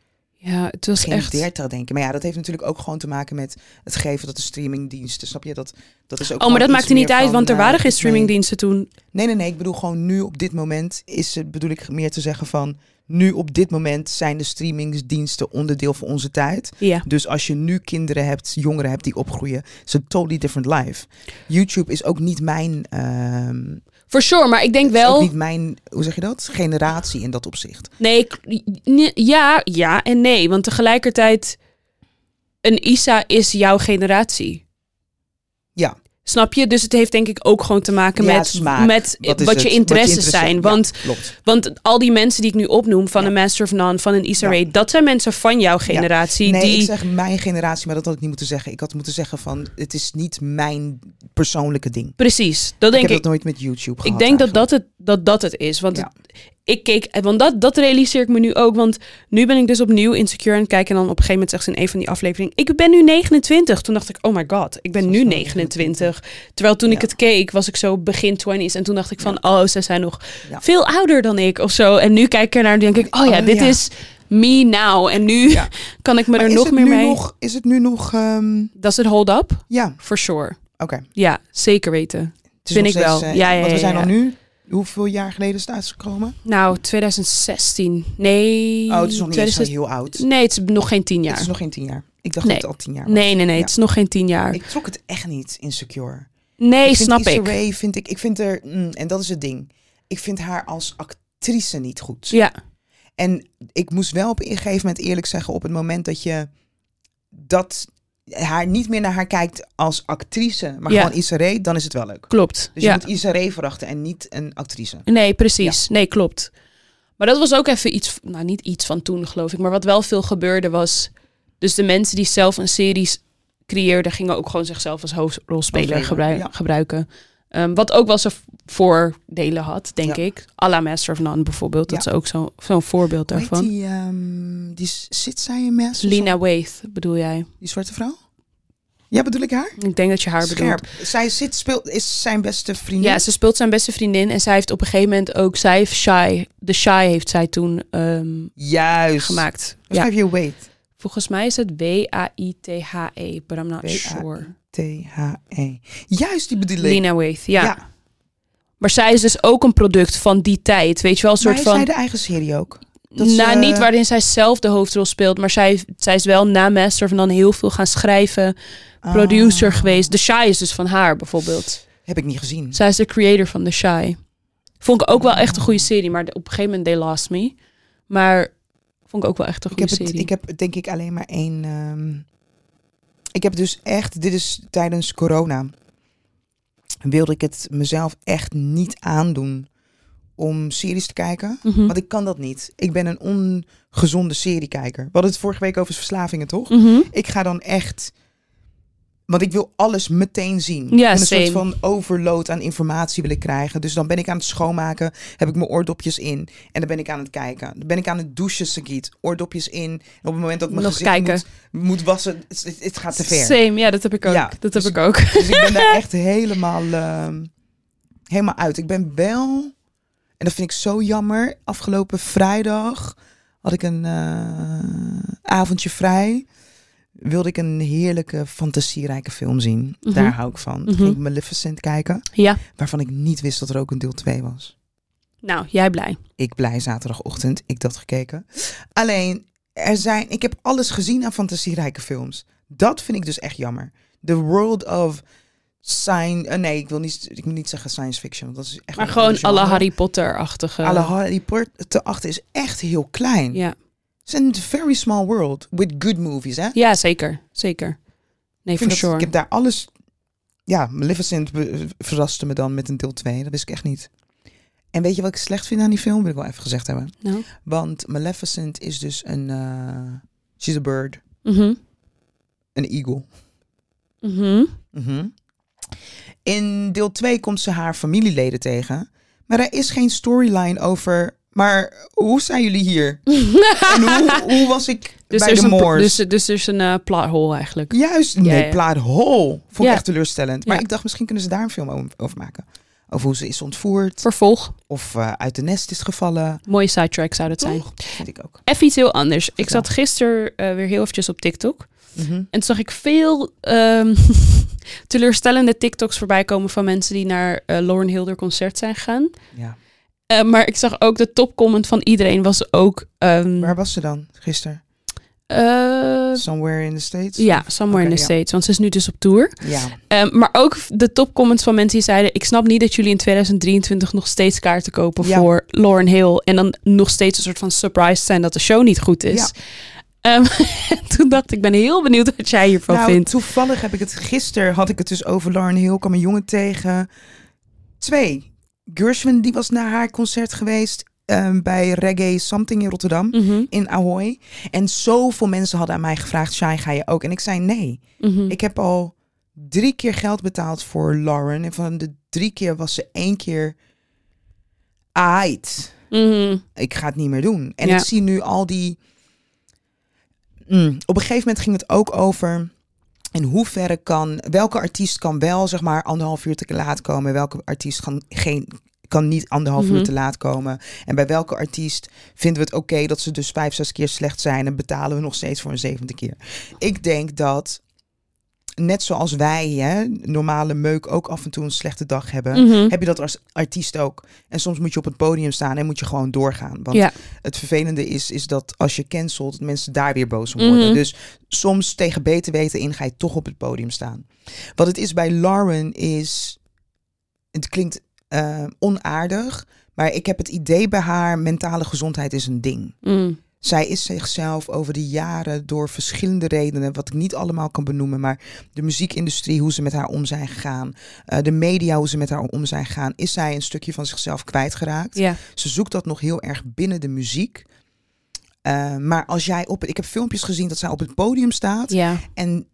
Ja, het was Geen echt... 30 denk ik. Maar ja, dat heeft natuurlijk ook gewoon te maken met het geven dat de streamingdiensten, snap je? Dat, dat is ook Oh, maar dat maakte niet uit, van, want er eh, waren geen streamingdiensten toen. Nee, nee, nee. Ik bedoel gewoon nu op dit moment is het, bedoel ik meer te zeggen van, nu op dit moment zijn de streamingsdiensten onderdeel van onze tijd. Ja. Dus als je nu kinderen hebt, jongeren hebt die opgroeien, is het totally different life. YouTube is ook niet mijn, ehm, For sure, maar ik denk is ook wel... niet mijn, hoe zeg je dat? Generatie in dat opzicht. Nee, ja, ja en nee. Want tegelijkertijd, een Isa is jouw generatie. Snap je? Dus het heeft denk ik ook gewoon te maken Ja, met, smaak. met Wat je interesses interesse- zijn. Want, want al die mensen die ik nu opnoem, van Ja. een Master of None, van een Issa. Rae, dat zijn mensen van jouw generatie. Nee, die, ik zeg mijn generatie, maar dat had ik niet moeten zeggen. Ik had moeten zeggen van, het is niet mijn persoonlijke ding. Precies, dat denk ik ik. heb dat nooit met YouTube gehad. Ik denk dat eigenlijk. dat het, dat dat het is. Want het- ik keek, want dat, dat realiseer ik me nu ook. Want nu ben ik dus opnieuw insecure aan het kijken. En dan op een gegeven moment zegt ze in een van die afleveringen: Ik ben nu 29. Toen dacht ik: Oh my god, ik ben Zo nu snel 29. Terwijl toen ik Ja. het keek, was ik zo begin 20s. En toen dacht ik: van, Oh, ze zijn nog Ja. veel ouder dan ik of zo. En nu kijk ik ernaar en denk ik: Oh ja, Oh, dit ja. is me now. En nu Ja. kan ik me Maar er is nog het meer nu mee. Nog, is het nu nog, ehm, Does it hold up? ja, For sure. oké. Ja, zeker weten. Het is Vind ik wel. steeds, eh, Ja, ja, Want we ja, zijn ja. al nu, hoeveel jaar geleden is het uitgekomen? Nou, 2016. Nee. Oh, het is nog niet eens zo 2016 heel oud. Nee, het is nog geen tien jaar. Het is nog geen tien jaar. Ik dacht Nee. dat het al tien jaar was. Nee, nee, nee, Ja. het is nog geen tien jaar. Ik trok het echt niet, Insecure. nee, ik snap Issa ik. Rae vind ik, ik vind er, mm, en dat is het ding. Ik vind haar als actrice niet goed. Ja, En ik moest wel op een gegeven moment eerlijk zeggen, op het moment dat je dat haar niet meer naar haar kijkt als actrice, maar Ja. gewoon Issa Rae, dan is het wel leuk. klopt. Dus je moet Issa Rae verachten en niet een actrice. Nee, precies. Nee, klopt. Maar dat was ook even iets, nou niet iets van toen geloof ik, maar wat wel veel gebeurde was, dus de mensen die zelf een series creëerden, gingen ook gewoon zichzelf als hoofdrolspeler gebruiken. Ehm, wat ook wel zijn voordelen had, denk Ja. ik. À la Master of None bijvoorbeeld. Dat Ja. is ook zo- zo'n voorbeeld Hoe heet daarvan. die, ehm, die zit zij in Master? Lina Waith bedoel jij? Die zwarte vrouw? Ja, bedoel ik haar? Ik denk dat je haar bedoelt. Scherp. Zij zit, speelt, is zijn beste vriendin. Ja, ze speelt zijn beste vriendin en zij heeft op een gegeven moment ook, zij heeft Shy, de Shy heeft zij toen ehm, Juist. gemaakt. Ja, schrijf je Wait? volgens mij is het W-A-I-T-H-E, but I'm not sure. T-H-E. Juist, die bedoel ik. Lina Waith, ja. Ja. Maar zij is dus ook een product van die tijd, weet je wel, een Maar soort heeft van... zij de eigen serie ook? dat ze- nou, niet waarin zij zelf de hoofdrol speelt, maar zij, zij is wel na Master van dan heel veel gaan schrijven, producer Ah, geweest. The Shy is dus van haar bijvoorbeeld. Heb ik niet gezien. Zij is de creator van The Shy. Vond ik ook wel echt een goede serie, maar op een gegeven moment they lost me. Maar vond ik ook wel echt een Ik goede heb, het, serie. ik heb denk ik alleen maar één. ehm, ik heb dus echt, dit is tijdens corona. Wilde ik het mezelf echt niet aandoen om series te kijken. Mhm. Want ik kan dat niet. Ik ben een ongezonde seriekijker. We hadden het vorige week over verslavingen, toch? Mhm. Ik ga dan echt. Want ik wil alles meteen zien. Ja, en een soort same. van overload aan informatie wil ik krijgen. Dus dan ben ik aan het schoonmaken, heb ik mijn oordopjes in. En dan ben ik aan het kijken. Dan ben ik aan het douchen, Sagiet. Oordopjes in. En op het moment dat ik mijn Nog gezicht kijken. Moet, moet wassen, het, gaat te ver. Same, ja, dat heb ik ook. Ja, dat heb dus ik ook. Dus ik ben daar echt helemaal, ehm, helemaal uit. Ik ben wel, en dat vind ik zo jammer, afgelopen vrijdag had ik een eh, avondje vrij. Wilde ik een heerlijke, fantasierijke film zien. Mhm. Daar hou ik van. Mhm. ging ik Maleficent kijken, Ja, waarvan ik niet wist dat er ook een deel 2 was. nou, jij blij. Ik blij zaterdagochtend, ik dat gekeken. Alleen, er zijn, ik heb alles gezien aan fantasierijke films. Dat vind ik dus echt jammer. The world of science... eh, nee, ik wil niet, ik moet niet zeggen science fiction. Want dat is echt Maar gewoon alle. Harry Potter-achtige. Alle Harry Potter achter is echt heel klein. Ja. Het is een very small world with good movies, hè? ja, zeker. Zeker. Nee, Ik, for vind dat- sure. ik heb daar alles... Ja, Maleficent verraste me dan met een deel 2. Dat wist ik echt niet. En weet je wat ik slecht vind aan die film? Wil ik wel even gezegd hebben. Nou. Want Maleficent is dus een... eh she's a bird. Mhm. Een eagle. Mhm. Mhm. In deel 2 komt ze haar familieleden tegen. Maar er is geen storyline over... Maar hoe zijn jullie hier? en hoe, hoe was ik Dus bij de een, Moors? dus, dus er is een plot hole eigenlijk. Juist, Ja, nee, ja. plaat hol. Vond ik Ja. echt teleurstellend. Maar Ja. ik dacht, misschien kunnen ze daar een film over maken. Over hoe ze is ontvoerd. Vervolg. Of eh, uit de nest is gevallen. Mooie sidetrack zou dat zijn. Toch? Vind ik ook. Even iets heel anders. Ik zat gisteren eh, weer heel eventjes op TikTok. Mhm. En toen zag ik veel ehm, teleurstellende TikToks voorbij komen van mensen die naar Lauren Hilder concert zijn gegaan. Ja. Eh, maar ik zag ook de topcomment van iedereen was ook... ehm, Waar was ze dan gisteren? eh, Somewhere in the States? ja, Somewhere in the ja. States. Want ze is nu dus op tour. Ja. Ehm, maar ook de topcomments van mensen die zeiden... ik snap niet dat jullie in 2023 nog steeds kaarten kopen Ja. voor Lauren Hill... en dan nog steeds een soort van surprised zijn dat de show niet goed is. Ja. Ehm, toen dacht ik, ik ben heel benieuwd wat jij hiervan nou, vindt. toevallig heb ik het gisteren had ik het dus over Lauren Hill. kwam een jongen tegen. Twee. Gershwin die was naar haar concert geweest ehm, bij Reggae Something in Rotterdam. Mhm, In Ahoy. En zoveel mensen hadden aan mij gevraagd: Shai, ga je ook? En ik zei nee. mhm. Ik heb al drie keer geld betaald voor Lauren. En van de drie keer was ze één keer. Ait. Mhm. Ik ga het niet meer doen. En Ja. ik zie nu al die. Mm, op een gegeven moment ging het ook over. In hoeverre kan. Welke artiest kan wel zeg maar anderhalf uur te laat komen? Welke artiest kan, geen, kan niet anderhalf Mhm. uur te laat komen? En bij welke artiest vinden we het oké dat ze dus vijf, zes keer slecht zijn en betalen we nog steeds voor een zevende keer? Ik denk dat. Net zoals wij, hè, normale meuk, ook af en toe een slechte dag hebben Mhm. heb je dat als artiest ook. En soms moet je op het podium staan en moet je gewoon doorgaan. Want Ja. het vervelende is, is dat als je cancelt, dat mensen daar weer boos om worden. Mhm. Dus soms tegen beter weten in ga je toch op het podium staan. Wat het is bij Lauren is, het klinkt eh, onaardig, maar ik heb het idee bij haar, mentale gezondheid is een ding. Mm. Zij is zichzelf over de jaren door verschillende redenen, wat ik niet allemaal kan benoemen, maar de muziekindustrie, hoe ze met haar om zijn gegaan, eh, de media, hoe ze met haar om zijn gegaan, is zij een stukje van zichzelf kwijtgeraakt. Ja. Ze zoekt dat nog heel erg binnen de muziek. Eh, maar als jij op het, ik heb filmpjes gezien dat zij op het podium staat Ja. en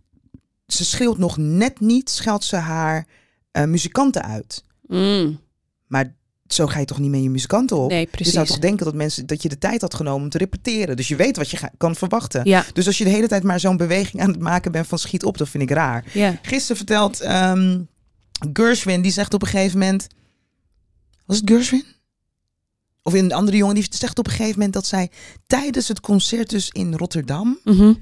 ze schreeuwt nog net niet, scheldt ze haar eh, muzikanten uit. Mm. Maar zo ga je toch niet met je muzikanten op? Nee, Je precies. zou toch denken dat, mensen, dat je de tijd had genomen om te repeteren. Dus je weet wat je ga- kan verwachten. Ja. Dus als je de hele tijd maar zo'n beweging aan het maken bent van schiet op, dat vind ik raar. Ja. Gisteren vertelt ehm Gershwin, die zegt op een gegeven moment... Was het Gershwin? Of een andere jongen, die zegt op een gegeven moment dat zij tijdens het concert dus in Rotterdam... Mhm.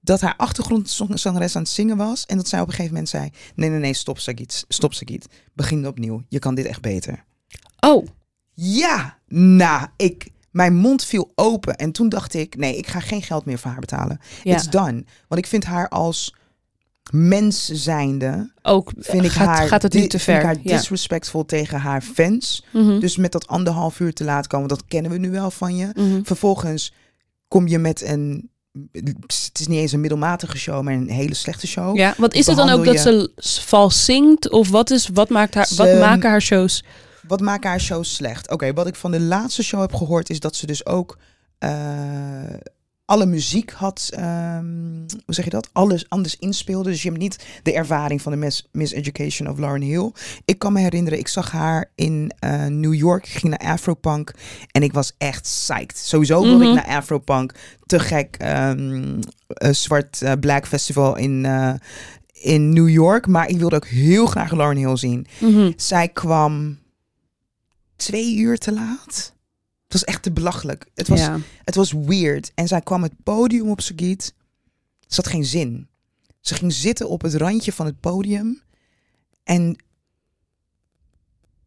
dat haar achtergrondzangeres aan het zingen was. En dat zij op een gegeven moment zei... Nee, nee, nee, stop Sagit, stop Sagit. Begin opnieuw, je kan dit echt beter. Oh. Ja, nou, ik, mijn mond viel open. En toen dacht ik, nee, ik ga geen geld meer voor haar betalen. Ja. It's done. Want ik vind haar als mens zijnde, Ook vind ik gaat, haar, gaat het te vind ik ver. haar Ja. disrespectful tegen haar fans. Mhm. Dus met dat anderhalf uur te laat komen, dat kennen we nu wel van je. Mhm. Vervolgens kom je met een, het is niet eens een middelmatige show, maar een hele slechte show. Ja, wat is het dan ook dat ze vals zingt? Of wat, is, wat, maakt haar, wat maken haar shows? Wat maakt haar show slecht? Oké, wat ik van de laatste show heb gehoord is dat ze dus ook eh, alle muziek had, ehm, hoe zeg je dat? Alles anders inspeelde. Dus je hebt niet de ervaring van de Miss, Miss Education of Lauren Hill. Ik kan me herinneren, ik zag haar in eh, New York. Ik ging naar Afropunk en ik was echt psyched. Sowieso wilde Mhm. ik naar Afropunk. Te gek. een zwart Black Festival in, in New York. Maar ik wilde ook heel graag Lauren Hill zien. Mhm. Zij kwam twee uur te laat. Het was echt te belachelijk. Het was, ja. het was weird. En zij kwam het podium op Sagiet. Ze had geen zin. Ze ging zitten op het randje van het podium. En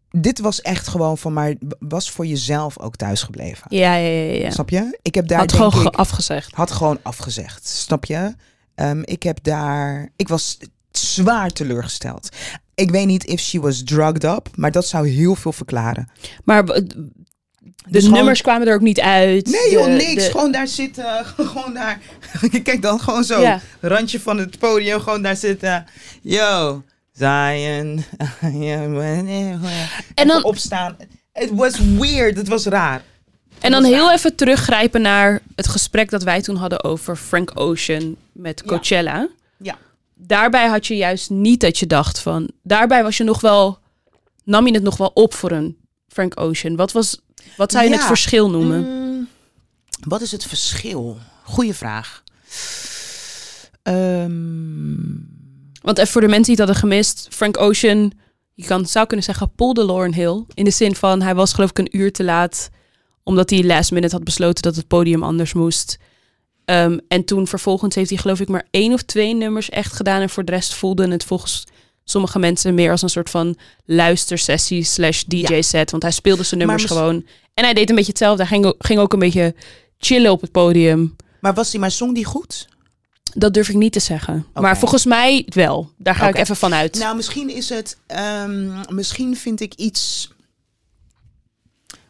dit was echt gewoon van, maar was voor jezelf ook thuisgebleven. Ja, ja, ja, ja. Snap je? Ik heb daar Had denk gewoon ik, afgezegd. had gewoon afgezegd. Snap je? Ehm, ik heb daar, ik was zwaar teleurgesteld. Ik weet niet if she was drugged up, maar dat zou heel veel verklaren. Maar de Dus gewoon- nummers kwamen er ook niet uit. Nee joh, De- niks. de- Gewoon daar zitten. Gewoon daar. Kijk dan gewoon zo. Ja. Randje van het podium. Gewoon daar zitten. Yo. Zion. En dan, opstaan. Het was weird. Het was raar. en dan heel even teruggrijpen naar het gesprek dat wij toen hadden over Frank Ocean met Ja. Coachella. Ja. Daarbij had je juist niet dat je dacht van... Daarbij was je nog wel... Nam je het nog wel op voor een Frank Ocean? Wat, was, wat zou je Ja. het verschil noemen? Mm, wat is het verschil? Goeie vraag. Ehm, Want even voor de mensen die het hadden gemist... Frank Ocean... Je je kan, zou kunnen zeggen, polde Lauren Hill. In de zin van, hij was geloof ik een uur te laat. Omdat hij last minute had besloten dat het podium anders moest. Ehm, en toen vervolgens heeft hij geloof ik maar één of twee nummers echt gedaan. En voor de rest voelde het volgens sommige mensen meer als een soort van luistersessie slash DJ set. Want hij speelde zijn nummers mis- gewoon. En hij deed een beetje hetzelfde. Hij ging, ook- ging ook een beetje chillen op het podium. Maar was die maar zong die goed? Dat durf ik niet te zeggen. Maar volgens mij wel. Daar ga ik even van uit. Nou, misschien is het. ehm, misschien vind ik iets.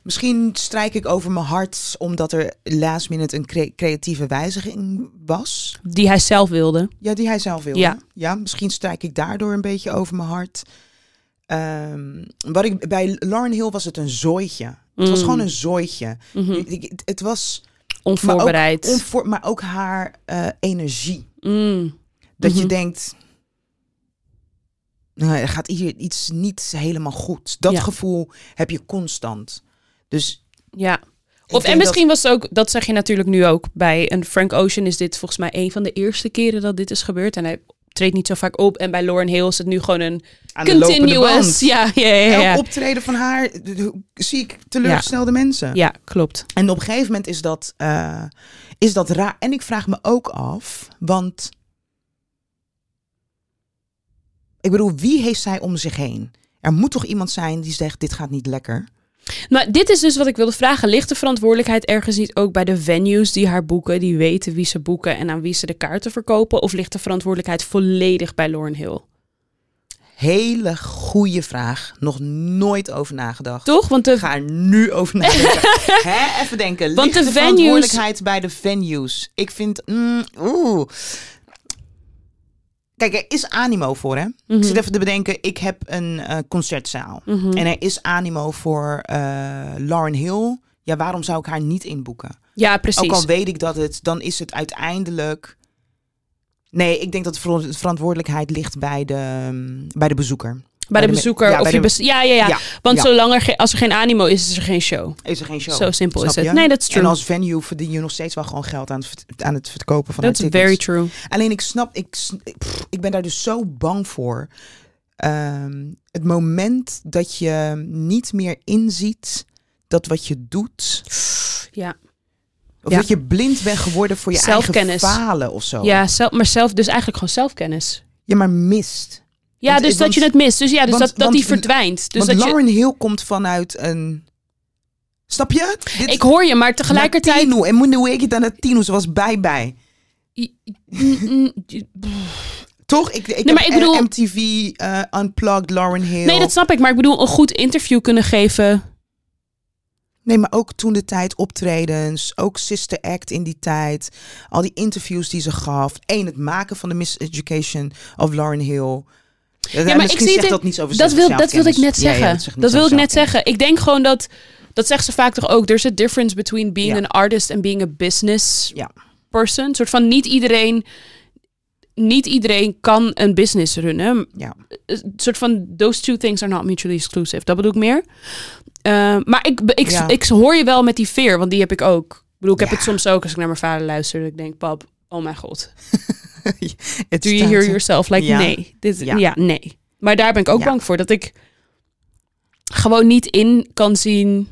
Misschien strijk ik over mijn hart omdat er last minute een cre- creatieve wijziging was. Die hij zelf wilde. Ja, die hij zelf wilde. Ja. ja misschien strijk ik daardoor een beetje over mijn hart. Ehm, wat ik, bij Lauren Hill was het een zooitje. Het was Mm. gewoon een zooitje. Mhm. Het was Onvoorbereid. Maar ook, onvoor, maar ook haar eh, energie. Mm. Dat je Mhm. denkt, nou, er gaat hier iets niet helemaal goed. Dat Ja. gevoel heb je constant. Dus Ja. Of, en misschien was het ook, dat zeg je natuurlijk nu ook, bij een Frank Ocean is dit volgens mij een van de eerste keren dat dit is gebeurd. En hij treedt niet zo vaak op. En bij Lauren Hill is het nu gewoon een aan continuous. Ja, ja, ja. ja. Elk optreden van haar zie ik teleurgestelde mensen. Ja, klopt. En op een gegeven moment is dat, eh, is dat raar. En ik vraag me ook af, want ik bedoel, wie heeft zij om zich heen? Er moet toch iemand zijn die zegt, dit gaat niet lekker. Maar dit is dus wat ik wilde vragen. Ligt de verantwoordelijkheid ergens niet ook bij de venues die haar boeken, die weten wie ze boeken en aan wie ze de kaarten verkopen? Of ligt de verantwoordelijkheid volledig bij Lauren Hill? Hele goede vraag. Nog nooit over nagedacht. Toch? Want de, ga er nu over nadenken. Hè, even denken. Want de de, venues- verantwoordelijkheid bij de venues? Ik vind... mm, Oeh. Kijk, er is animo voor, hè? Mhm. Ik zit even te bedenken. Ik heb een eh, concertzaal. Mhm. En er is animo voor eh, Lauren Hill. Ja, waarom zou ik haar niet inboeken? ja, precies. Ook al weet ik dat het... Dan is het uiteindelijk... Nee, ik denk dat de ver- de verantwoordelijkheid ligt bij de, bij de bezoeker. Bij de bezoeker. ja, of je bes- ja, ja, ja, Ja, Want zolang er, als er geen animo is, is er geen show. Is er geen show. Zo simpel is het. Nee, dat is true. En als venue verdien je nog steeds wel gewoon geld aan het, aan het verkopen van That's tickets. very true. Alleen ik snap, ik, ik- pff, ik ben daar dus zo bang voor. Ehm, het moment dat je niet meer inziet dat wat je doet, Ja, of Ja. dat je blind bent geworden voor je eigen falen of zo. ja zelf, maar zelf, dus eigenlijk gewoon zelfkennis. Ja, maar mist. Ja, Want- dus dat want- je het mist. Dus ja, dus want- dat, dat die verdwijnt. Dus Want dat je, Lauren Hill komt vanuit een... Snap je? Dit, ik hoor je, maar tegelijkertijd... Latino. En moet heet het aan Latino? Ze was bij bij. Mm, Toch? Ik, ik Nee, maar ik bedoel- MTV eh, Unplugged Lauren Hill. Nee, dat snap ik. Maar ik bedoel, een goed interview kunnen geven. Nee, maar ook toen de tijd optredens, ook Sister Act in die tijd, al die interviews die ze gaf, één het maken van de Miseducation of Lauren Hill. Ja, maar ik zie het- dat niets over Dat wil, dat wil ik net zelfkennis. Ja, ja, zeggen. dat wil ik net zeggen. Ik denk gewoon dat... Dat zegt ze vaak toch ook. There's a difference between being an artist and being a business person. Een soort van niet iedereen... Niet iedereen kan een business runnen. Ja. Een soort van... Those two things are not mutually exclusive. Dat bedoel ik meer. Uh, maar ik, ik, ik, hoor je wel met die veer. Want die heb ik ook. Ik bedoel, ik heb het soms ook als ik naar mijn vader luister. Dat ik denk, pap, oh mijn god. Het Do you hear yourself? Like, Ja. nee. Dit, ja. Ja. nee. Maar daar ben ik ook Ja. bang voor. Dat ik gewoon niet in kan zien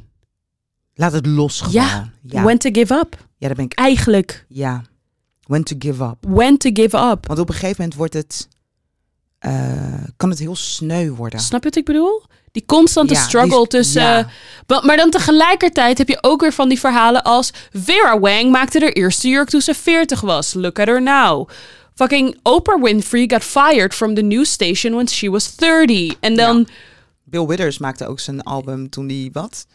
Laat het los gewoon. Ja. Ja, when to give up. ja daar ben ik. Eigenlijk, Ja. When to give up. when to give up. Want op een gegeven moment wordt het, eh, kan het heel sneu worden. Snap je wat ik bedoel? Die constante Ja, struggle die- tussen... ja. Maar dan tegelijkertijd heb je ook weer van die verhalen als... Vera Wang maakte haar eerste jurk toen ze 40 was. Look at her now. Fucking Oprah Winfrey got fired from the news station when she was 30. En dan... Bill Withers maakte ook zijn album toen die wat?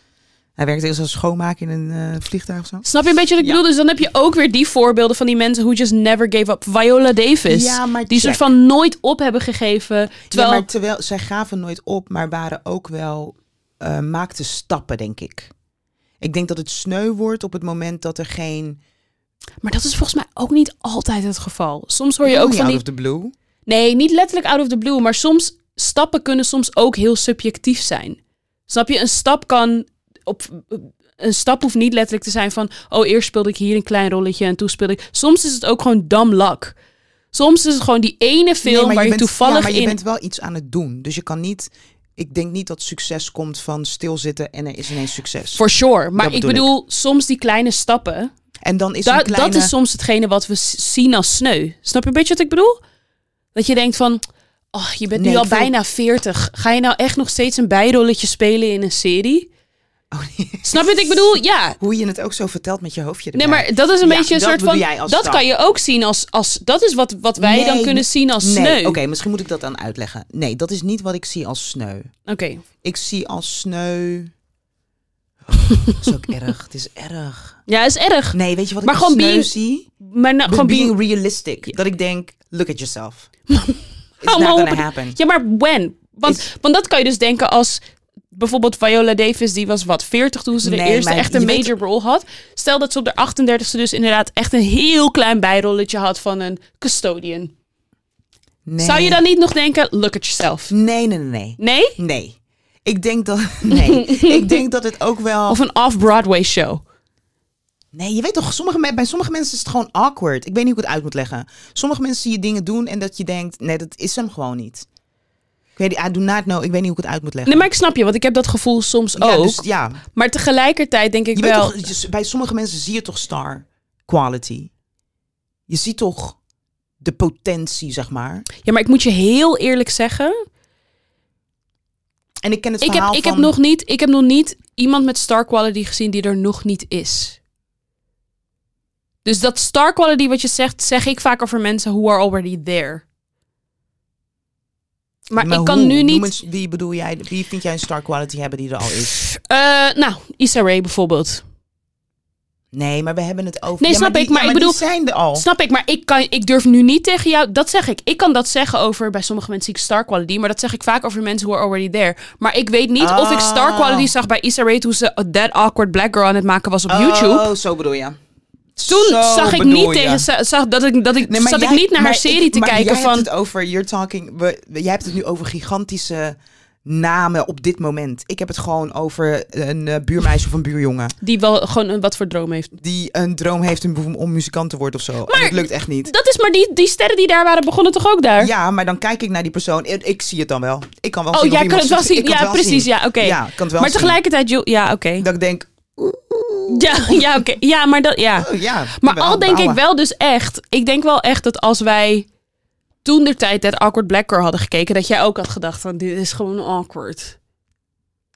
Hij werkte eerst als schoonmaker in een eh, vliegtuig of zo. Snap je een beetje wat ik Ja. bedoel? Dus dan heb je ook weer die voorbeelden van die mensen who just never gave up. Viola Davis. Ja, maar die check. soort van nooit op hebben gegeven. Terwijl, Ja, maar terwijl zij gaven nooit op, maar waren ook wel eh maakten stappen, denk ik. Ik denk dat het sneu wordt op het moment dat er geen. Maar dat is volgens mij ook niet altijd het geval. Soms hoor je ook van out die... of the blue. Nee, niet letterlijk out of the blue. Maar soms... Stappen kunnen soms ook heel subjectief zijn. Snap je? Een stap kan... Op, een stap hoeft niet letterlijk te zijn van... Oh, eerst speelde ik hier een klein rolletje en toen speelde ik... Soms is het ook gewoon dumb luck. Soms is het gewoon die ene film Nee, maar waar je, bent, toevallig ja, maar je in... bent wel iets aan het doen. Dus je kan niet ik denk niet dat succes komt van stilzitten en er is ineens succes. For sure. Maar Dat ik bedoel ik. bedoel, soms die kleine stappen. En dan is da- een kleine... Dat is soms hetgene wat we zien als sneu. Snap je een beetje wat ik bedoel? Dat je denkt van, oh, je bent Nee, nu al vind- bijna 40. Ga je nou echt nog steeds een bijrolletje spelen in een serie? Oh, nee. Snap je wat ik bedoel? Ja. Hoe je het ook zo vertelt met je hoofdje Nee, maar dat is een Ja, beetje een soort van. Dat stap. kan je ook zien als. als dat is wat, wat wij Nee, dan kunnen zien als nee, sneu. Oké, misschien moet ik dat dan uitleggen. Nee, dat is niet wat ik zie als sneu. Oké. Ik zie als sneu... Oh, dat is ook erg. Het is erg. Ja, is erg. Nee, weet je wat Maar ik als gewoon sneu being- zie? Maar nou, gewoon being being- realistic. Dat ik denk, look at yourself. It's Hou not gonna happen. Ja, maar when? Want, want dat kan je dus denken als bijvoorbeeld Viola Davis, die was wat 40 toen ze de Nee, eerste echt een weet- major role had. Stel dat ze op de 38ste dus inderdaad echt een heel klein bijrolletje had van een custodian. Nee. Zou je dan niet nog denken, look at yourself? Nee, nee, nee, nee. Nee? Nee. Ik denk dat... Nee. ik denk dat het ook wel... Of een off-Broadway show? Nee, je weet toch, sommige, bij sommige mensen is het gewoon awkward. Ik weet niet hoe ik het uit moet leggen. Sommige mensen zie je dingen doen en dat je denkt, nee, dat is hem gewoon niet. Ik weet, I do not know. Ik weet niet hoe ik het uit moet leggen. Nee, maar ik snap je, want ik heb dat gevoel soms ja, ook. dus, ja. Maar tegelijkertijd denk ik Je weet wel... toch, dus bij sommige mensen zie je toch star quality. Je ziet toch de potentie, zeg maar. Ja, maar ik moet je heel eerlijk zeggen... En ik ken het Ik heb, verhaal ik, van... heb nog niet, ik heb nog niet iemand met star quality gezien die er nog niet is. Dus dat star quality wat je zegt, zeg ik vaak over mensen who are already there. Maar, ik kan hoe? nu niet... eens, wie bedoel jij, wie vind jij een star quality hebben die er al is? Eh, nou, Issa Rae bijvoorbeeld. Nee, maar we hebben het over... Nee, Ja, snap die- ik, maar ja, ik die bedoel- zijn er al. Snap ik, maar ik, kan, ik durf nu niet tegen jou... Dat zeg ik. Ik kan dat zeggen over... Bij sommige mensen zie ik star quality. Maar dat zeg ik vaak over mensen who are already there. Maar ik weet niet of ik star Oh. quality zag bij Issa Rae... toen ze A That Awkward Black Girl aan het maken was op YouTube. Oh, zo bedoel je. Toen zag ik niet tegen za- zag dat ik dat ik Nee, maar zat jij- ik niet naar haar maar serie ik- te maar kijken jij van hebt het over you're talking. We, jij hebt het nu over gigantische namen op dit moment. Ik heb het gewoon over een eh, buurmeisje of een buurjongen die wel gewoon een wat voor droom heeft. die een droom heeft om, om muzikant te worden of zo. en het lukt echt niet. Dat is maar die, die sterren die daar waren begonnen toch ook daar? Ja, maar dan kijk ik naar die persoon. Ik, ik zie het dan wel. Ik kan wel oh, zien. of jij kan het wel zien. Ja, precies. zien. Ja, oké. Ja, ik kan het wel Maar zien. tegelijkertijd, ja, oké. Dat ik denk, Ja, ja, oké. Ja, maar dat, ja. oh ja. Maar al denk ik wel dus echt, ik denk wel echt dat als wij toen de tijd dat Awkward Black Girl hadden gekeken, dat jij ook had gedacht van dit is gewoon awkward.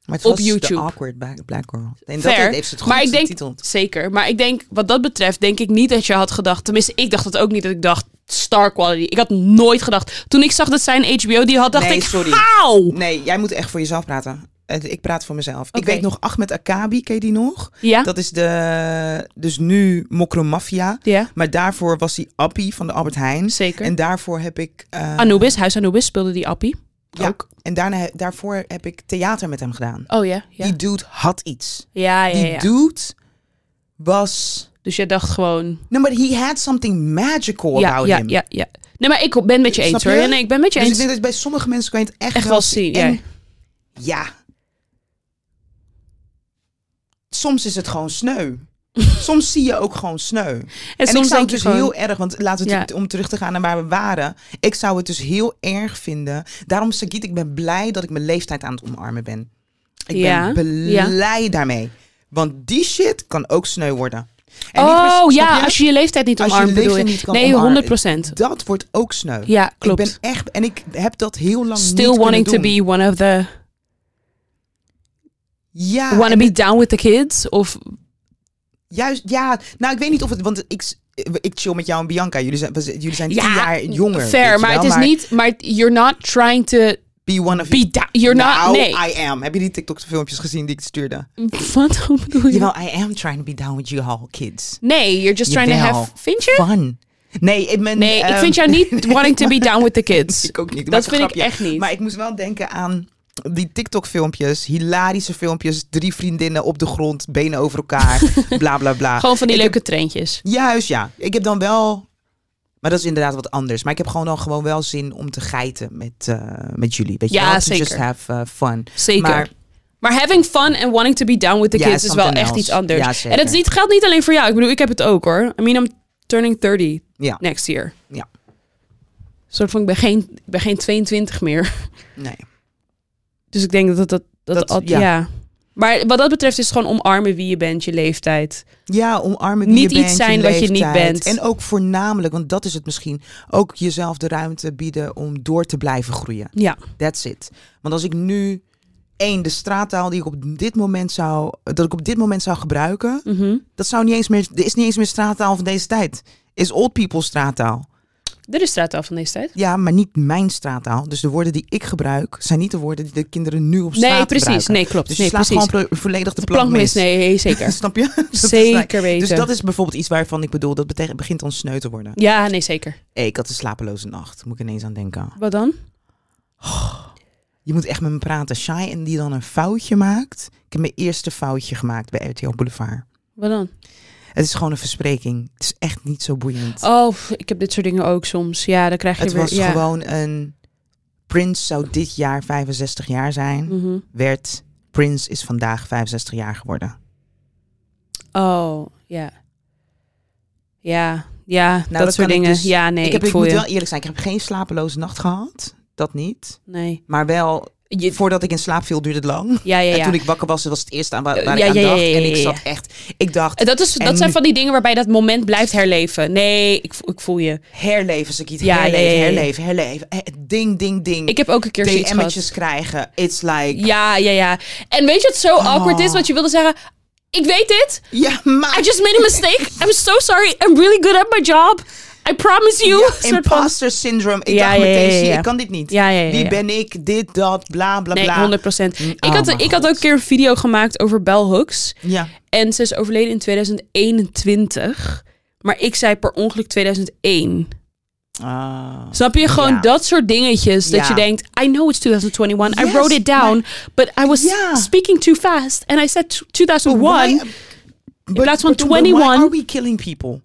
Maar het op was YouTube. The awkward Black, Girl. En dat heeft ze het goed maar ik denk, getiteld. zeker. Maar ik denk, wat dat betreft, denk ik niet dat je had gedacht. Tenminste, ik dacht het ook niet dat ik dacht star quality. Ik had nooit gedacht. Toen ik zag dat zijn HBO die had, dacht Nee, ik, sorry. Nee, jij moet echt voor jezelf praten. Ik praat voor mezelf. Ik weet nog Ahmed Akabi, ken je die nog? Ja? Dat is de, dus nu Mokro Mafia. ja, Maar daarvoor was hij Appie van de Albert Heijn. zeker. En daarvoor heb ik... eh, Anubis, Huis Anubis speelde die Appie. ja, ook. En daarna, daarvoor heb ik theater met hem gedaan. Oh ja, ja. Die dude had iets. Ja, ja, Die ja. dude was... Dus jij dacht gewoon... No, but he had something magical Ja, about ja, him. ja, ja. Nee, maar ik ben met je eens hoor. Ja, nee, ik ben met je Dus ik eens. denk dat bij sommige mensen kan je het echt, Echt wel zien, ja. En ja. Soms is het gewoon sneu. Soms zie je ook gewoon sneu. En, En, soms ik zou het dus gewoon... heel erg, want laten we Ja. het, om terug te gaan naar waar we waren. Ik zou het dus heel erg vinden. Daarom, Sagiet, ik ben blij dat ik mijn leeftijd aan het omarmen ben. Ik Ja, ben blij daarmee. Want die shit kan ook sneu worden. En Oh ja, je? als je je leeftijd niet omarmt bedoel je. niet kan Nee, omarmen. 100 procent. Dat wordt ook sneu. Ja, klopt. Ik ben echt, en ik heb dat heel lang Still niet wanting to be one of the... Ja, wanna be down with the kids? Of... Juist, ja. Nou, ik weet niet of het, want ik, ik chill met jou en Bianca. Jullie zijn, jullie zijn tien Ja, jaar jonger. Fair, maar wel, het is niet... Maar you're not trying to Be one of be. You're nou, not... Nee. I am. Heb je die TikTok-filmpjes gezien die ik stuurde? Wat Hoe bedoel je? Jawel, I am trying to be down with you all kids. Nee, you're just trying to have... Vind je? Fun. Nee, ik ben... Nee, ik ehm, vind jou niet wanting to be down with the kids. ik ook niet. Dat vind ik echt niet. Maar ik moest wel denken aan die TikTok-filmpjes. Hilarische filmpjes. Drie vriendinnen op de grond, benen over elkaar. bla, bla, bla. Gewoon van die Ik leuke treintjes. Juist, ja. Ik heb dan wel... Maar dat is inderdaad wat anders. Maar ik heb gewoon dan gewoon wel zin om te geiten met, eh, met jullie. Weet je Ja? To zeker. just have uh, fun. Zeker. Maar- Maar, having fun and wanting to be down with the Ja, kids is wel echt iets anders. Ja, zeker. en het niet, geldt niet alleen voor jou. Ik bedoel, ik heb het ook hoor. I mean, I'm turning 30 Ja, next year. Ja. Soort van, ik ben geen, ik ben geen 22 meer. nee. Dus ik denk dat dat... dat, dat, al- ja. ja. Maar wat dat betreft is het gewoon omarmen wie je bent, je leeftijd. Ja, omarmen wie Niet je iets bent, zijn wat je niet bent. En ook voornamelijk, want dat is het misschien, ook jezelf de ruimte bieden om door te blijven groeien. Ja. That's it. Want als ik nu één, de straattaal die ik op dit moment zou, dat ik op dit moment zou gebruiken, Mhm. dat zou niet eens meer, er is niet eens meer straattaal van deze tijd. Is old people straattaal. Dit is straattaal van deze tijd. Ja, maar niet mijn straattaal. Dus de woorden die ik gebruik zijn niet de woorden die de kinderen nu op straat Nee, precies. gebruiken. Nee, klopt. Dus je nee, slaat precies. gewoon volledig de, de plank mis. Nee, zeker. Snap je? Like- zeker weten. Dus dat is bijvoorbeeld iets waarvan ik bedoel, dat begint ons sneu te worden. Ja, nee, zeker. Hey, ik had een slapeloze nacht. Moet ik ineens aan denken. Wat dan? Je moet echt met me praten. Shai en die dan een foutje maakt. Ik heb mijn eerste foutje gemaakt bij RTL Boulevard. Wat dan? Het is gewoon een verspreking. Het is echt niet zo boeiend. Oh, ik heb dit soort dingen ook soms. Ja, dan krijg je het weer... was ja. gewoon een... Prince zou dit jaar 65 jaar zijn. Mhm. Werd... Prince is vandaag 65 jaar geworden. Oh, ja. Ja, ja, dat dat, kan soort dingen. dus- ja, nee, ik, ik, heb, ik moet je. wel eerlijk zijn. Ik heb geen slapeloze nacht gehad. Dat niet. Nee. Maar wel... Je, Voordat ik in slaap viel duurde het lang. ja, ja, En toen ik wakker was, was het eerste aan waar, ik aan dacht. En ik zat echt... Ik dacht, dat, is, dat zijn nu- van die dingen waarbij dat moment blijft herleven. Nee, ik, ik voel je. herleven, Sakiet. Ja, herleven, herleven, herleven. Eh, Ding, ding, ding. Ik heb ook een keer zoiets. DM'tjes krijgen. It's like... Ja, ja, ja. En weet je wat zo awkward is? Oh. Want je wilde zeggen... Ik weet dit. Ja, maar... I just made a mistake. I'm so sorry. I'm really good at my job. I promise you. Ja, imposter syndrome. Ik dacht meteen, zie, ik kan dit niet. Wie ben ik? Dit, dat, bla, bla, Nee, bla. 100 procent. Mm, Ik, oh had, mijn ik had ook een keer een video gemaakt over Bell Hooks. Ja. En ze is overleden in 2021. Maar ik zei per ongeluk 2001. Ah. Snap je? Gewoon dat soort dingetjes. Dat je denkt, I know it's 2021. I wrote it down. But I was speaking too fast. And I said t- 2001. Why- in plaats van but why 21. are we killing people?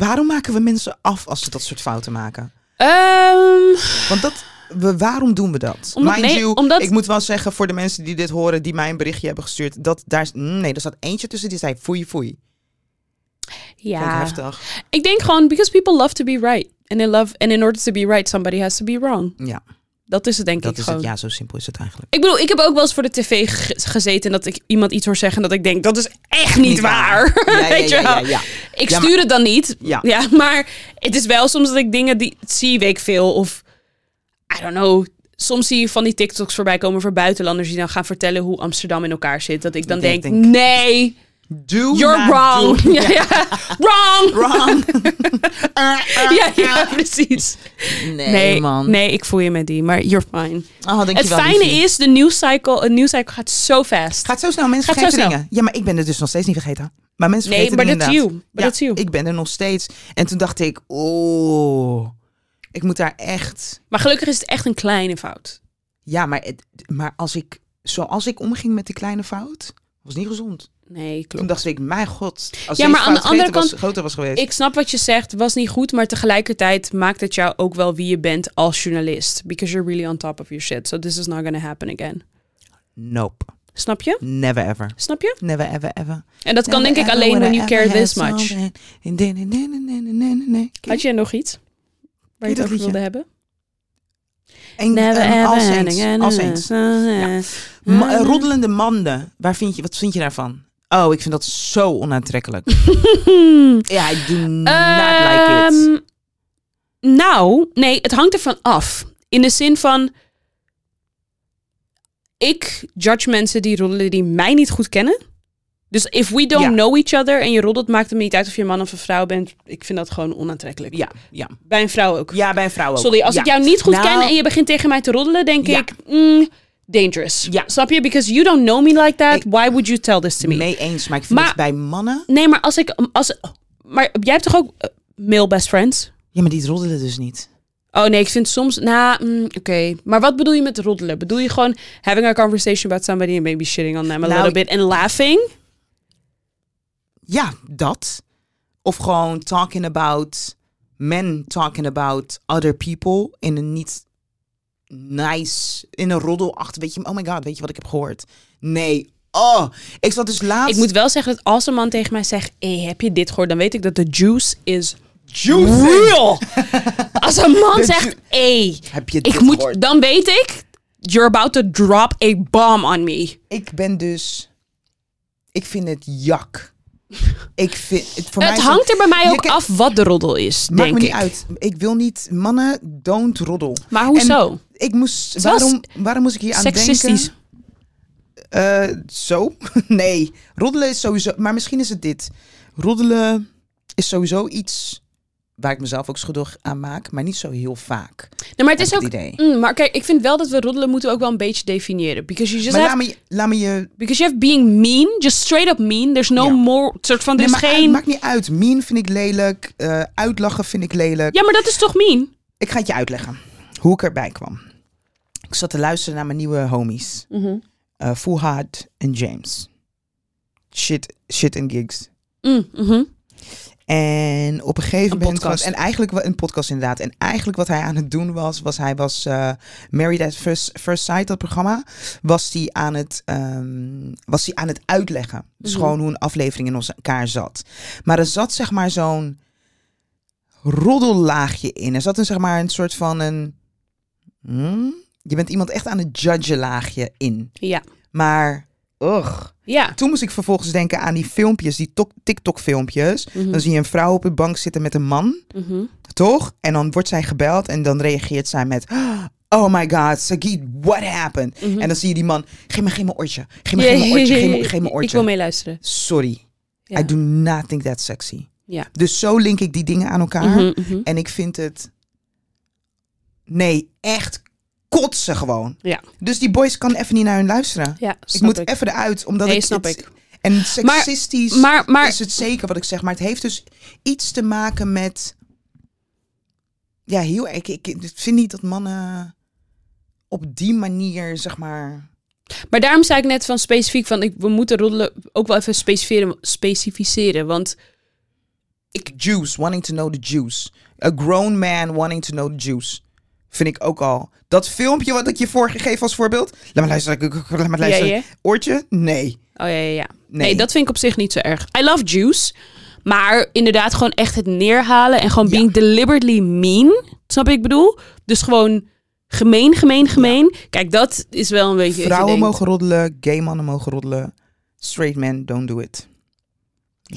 Waarom maken we mensen af als ze dat soort fouten maken? Ehm, Want dat, we, waarom doen we dat? Omdat- Mind nee, you, omdat- ik moet wel zeggen voor de mensen die dit horen, die mij een berichtje hebben gestuurd, dat daar, is- nee, er zat eentje tussen die zei foei foei. Ik ja. heftig. Ik denk gewoon, because people love to be right. And they love, and in order to be right, somebody has to be wrong. Ja, Dat is het denk dat ik is gewoon. het. Ja, zo simpel is het eigenlijk. Ik bedoel, ik heb ook wel eens voor de tv ge- gezeten en dat ik iemand iets hoor zeggen dat ik denk, dat is echt niet, Niet waar. waar. Ja, ja, Weet je ja, wel? ja. Ik stuur het dan niet. Ja. maar het is wel soms dat ik dingen die zie weet ik veel of I don't know. Soms zie je van die TikToks voorbij komen voor buitenlanders die dan gaan vertellen hoe Amsterdam in elkaar zit. Dat ik dan Ik denk, denk- nee, Do you're wrong. do- Ja, ja. Wrong. Wrong. Ja, ja, precies. Nee, Nee, man. nee, ik voel je met die, maar you're fine. Oh, Het fijne liefie. is, de nieuwscycle, een nieuwscycle gaat zo fast. Gaat zo snel, mensen Gaat zo vergeten snel. dingen. Ja, maar ik ben het dus nog steeds niet vergeten. Maar mensen Nee, vergeten maar you. inderdaad. But that's you. Ik ben er nog steeds. En toen dacht ik, oh, ik moet daar echt... Maar gelukkig is het echt een kleine fout. Ja, maar, het, maar als ik, zoals ik omging met die kleine fout, was niet gezond. Nee, Toen klopt. dacht ik, mijn god, als Ja, maar aan de andere groter was, kant- groter was geweest. Ik snap wat je zegt, was niet goed, maar tegelijkertijd maakt het jou ook wel wie je bent als journalist. Because you're really on top of your shit. So this is not gonna happen again. Nope, Snap je? never ever. Snap je? Never ever ever. En dat kan denk ik alleen when you care this much. Had je nog iets? Waar je het over wilde hebben? En, Never ever als eens, an- als eens. Ja. Ma- roddelende manden. Waar vind je, wat vind je daarvan? Oh, ik vind dat zo onaantrekkelijk. Ja, I do not like it. Ehm, Nou, nee, het hangt ervan af. In de zin van... Ik judge mensen die roddelen die mij niet goed kennen. Dus if we don't Ja. know each other en je roddelt, maakt het me niet uit of je een man of een vrouw bent. Ik vind dat gewoon onaantrekkelijk. Ja, ja. Bij een vrouw ook. Ja, bij een vrouw ook. Sorry, als Ja. ik jou niet goed Nou, ken en je begint tegen mij te roddelen, denk Ja. ik, mm, dangerous. Ja. Snap je? Because you don't know me like that. Ik- Why would you tell this to me? Mee eens, maar ik vind Maar- het bij mannen... Nee, maar als ik, als, maar jij hebt toch ook eh, male best friends? Ja, maar die roddelen dus niet. Oh nee, ik vind soms, nou, mm, oké. Maar wat bedoel je met roddelen? Bedoel je gewoon having a conversation about somebody and maybe shitting on them a Nou, little bit and laughing? Ja, dat. Of gewoon talking about... Men talking about other people in een niet nice... In een roddelachtig... Weet je, oh my god, weet je wat ik heb gehoord? Nee. Oh, ik zat dus laatst... Ik moet wel zeggen dat als een man tegen mij zegt, hey, heb je dit gehoord? Dan weet ik dat de juice is Juicing. real. als een man De zegt, hey, Heb je ik dit moet, gehoord? dan weet ik, You're about to drop a bomb on me. Ik ben dus... Ik vind het jak. Ik vind... Het, voor mij Het hangt er bij mij ook af wat de roddel is, Maakt denk me niet uit. Ik wil niet... Mannen, don't roddel. Maar hoezo? Ik moest... Waarom, waarom moest ik hier aan denken? Eh, zo? nee. Roddelen is sowieso... Maar misschien is het dit. Roddelen is sowieso iets waar ik mezelf ook schuldig aan maak. Maar niet zo heel vaak. Nee, maar het is ook... het idee. Mm, maar kijk, ik vind wel dat we roddelen moeten ook wel een beetje definiëren. Because you just Maar have, laat me, laat me je... because you have being mean, just straight up mean. There's no Ja. more, soort van, er Nee, is geen... uit- maakt niet uit. Mean vind ik lelijk. eh, uitlachen vind ik lelijk. Ja, maar dat is toch mean? Ik ga het je uitleggen. Hoe ik erbij kwam. Ik zat te luisteren naar mijn nieuwe homies. eh Fuhad en James. Shit, shit en gigs. Mm, mhm. En op een gegeven Een moment podcast. was en eigenlijk wel een podcast inderdaad. En eigenlijk wat hij aan het doen was, was hij was eh Married at First, First Sight dat programma, was hij aan het ehm, was hij aan het uitleggen. Dus Mhm. gewoon hoe een aflevering in elkaar zat. Maar er zat zeg maar zo'n roddellaagje in. Er zat een zeg maar een soort van een hmm, je bent iemand echt aan het judgen laagje in. Ja. Maar ugh. Ja. Toen moest ik vervolgens denken aan die filmpjes, die tok- TikTok-filmpjes. Mhm. Dan zie je een vrouw op een bank zitten met een man, Mhm. toch? En dan wordt zij gebeld en dan reageert zij met... Oh my god, Sagit, what happened? Mhm. En dan zie je die man, geef me geen mijn oortje. Geef me geen mijn oortje, geef me, geef me Ik wil oortje. meeluisteren. Sorry, Ja. I do not think that's sexy. Ja. Dus zo link ik die dingen aan elkaar. En ik vind het... Nee, echt kotsen gewoon. Ja. Dus die boys kan even niet naar hun luisteren. Ja, ik moet ik. even eruit, omdat Nee, ik... snap het- ik. En seksistisch Maar, maar is het zeker wat ik zeg. Maar het heeft dus iets te maken met... Ja, heel erg. Ik, ik vind niet dat mannen op die manier, zeg maar... Maar daarom zei ik net van specifiek van ik, we moeten roddelen ook wel even specificeren, specificeren. Want Ik, juice, wanting to know the juice. A grown man wanting to know the juice. Vind ik ook al. Dat filmpje wat ik je voorgegeven als voorbeeld. Laat me luisteren. Laat me luisteren. Ja, ja. Oortje? Nee. Oh ja, ja, ja. Nee. Nee. dat vind ik op zich niet zo erg. I love juice. Maar inderdaad gewoon echt het neerhalen en gewoon Ja. being deliberately mean. Snap je ik bedoel? Dus gewoon gemeen, gemeen, gemeen. Kijk, dat is wel een beetje... Vrouwen mogen roddelen. Gay mannen mogen roddelen. Straight men, don't do it.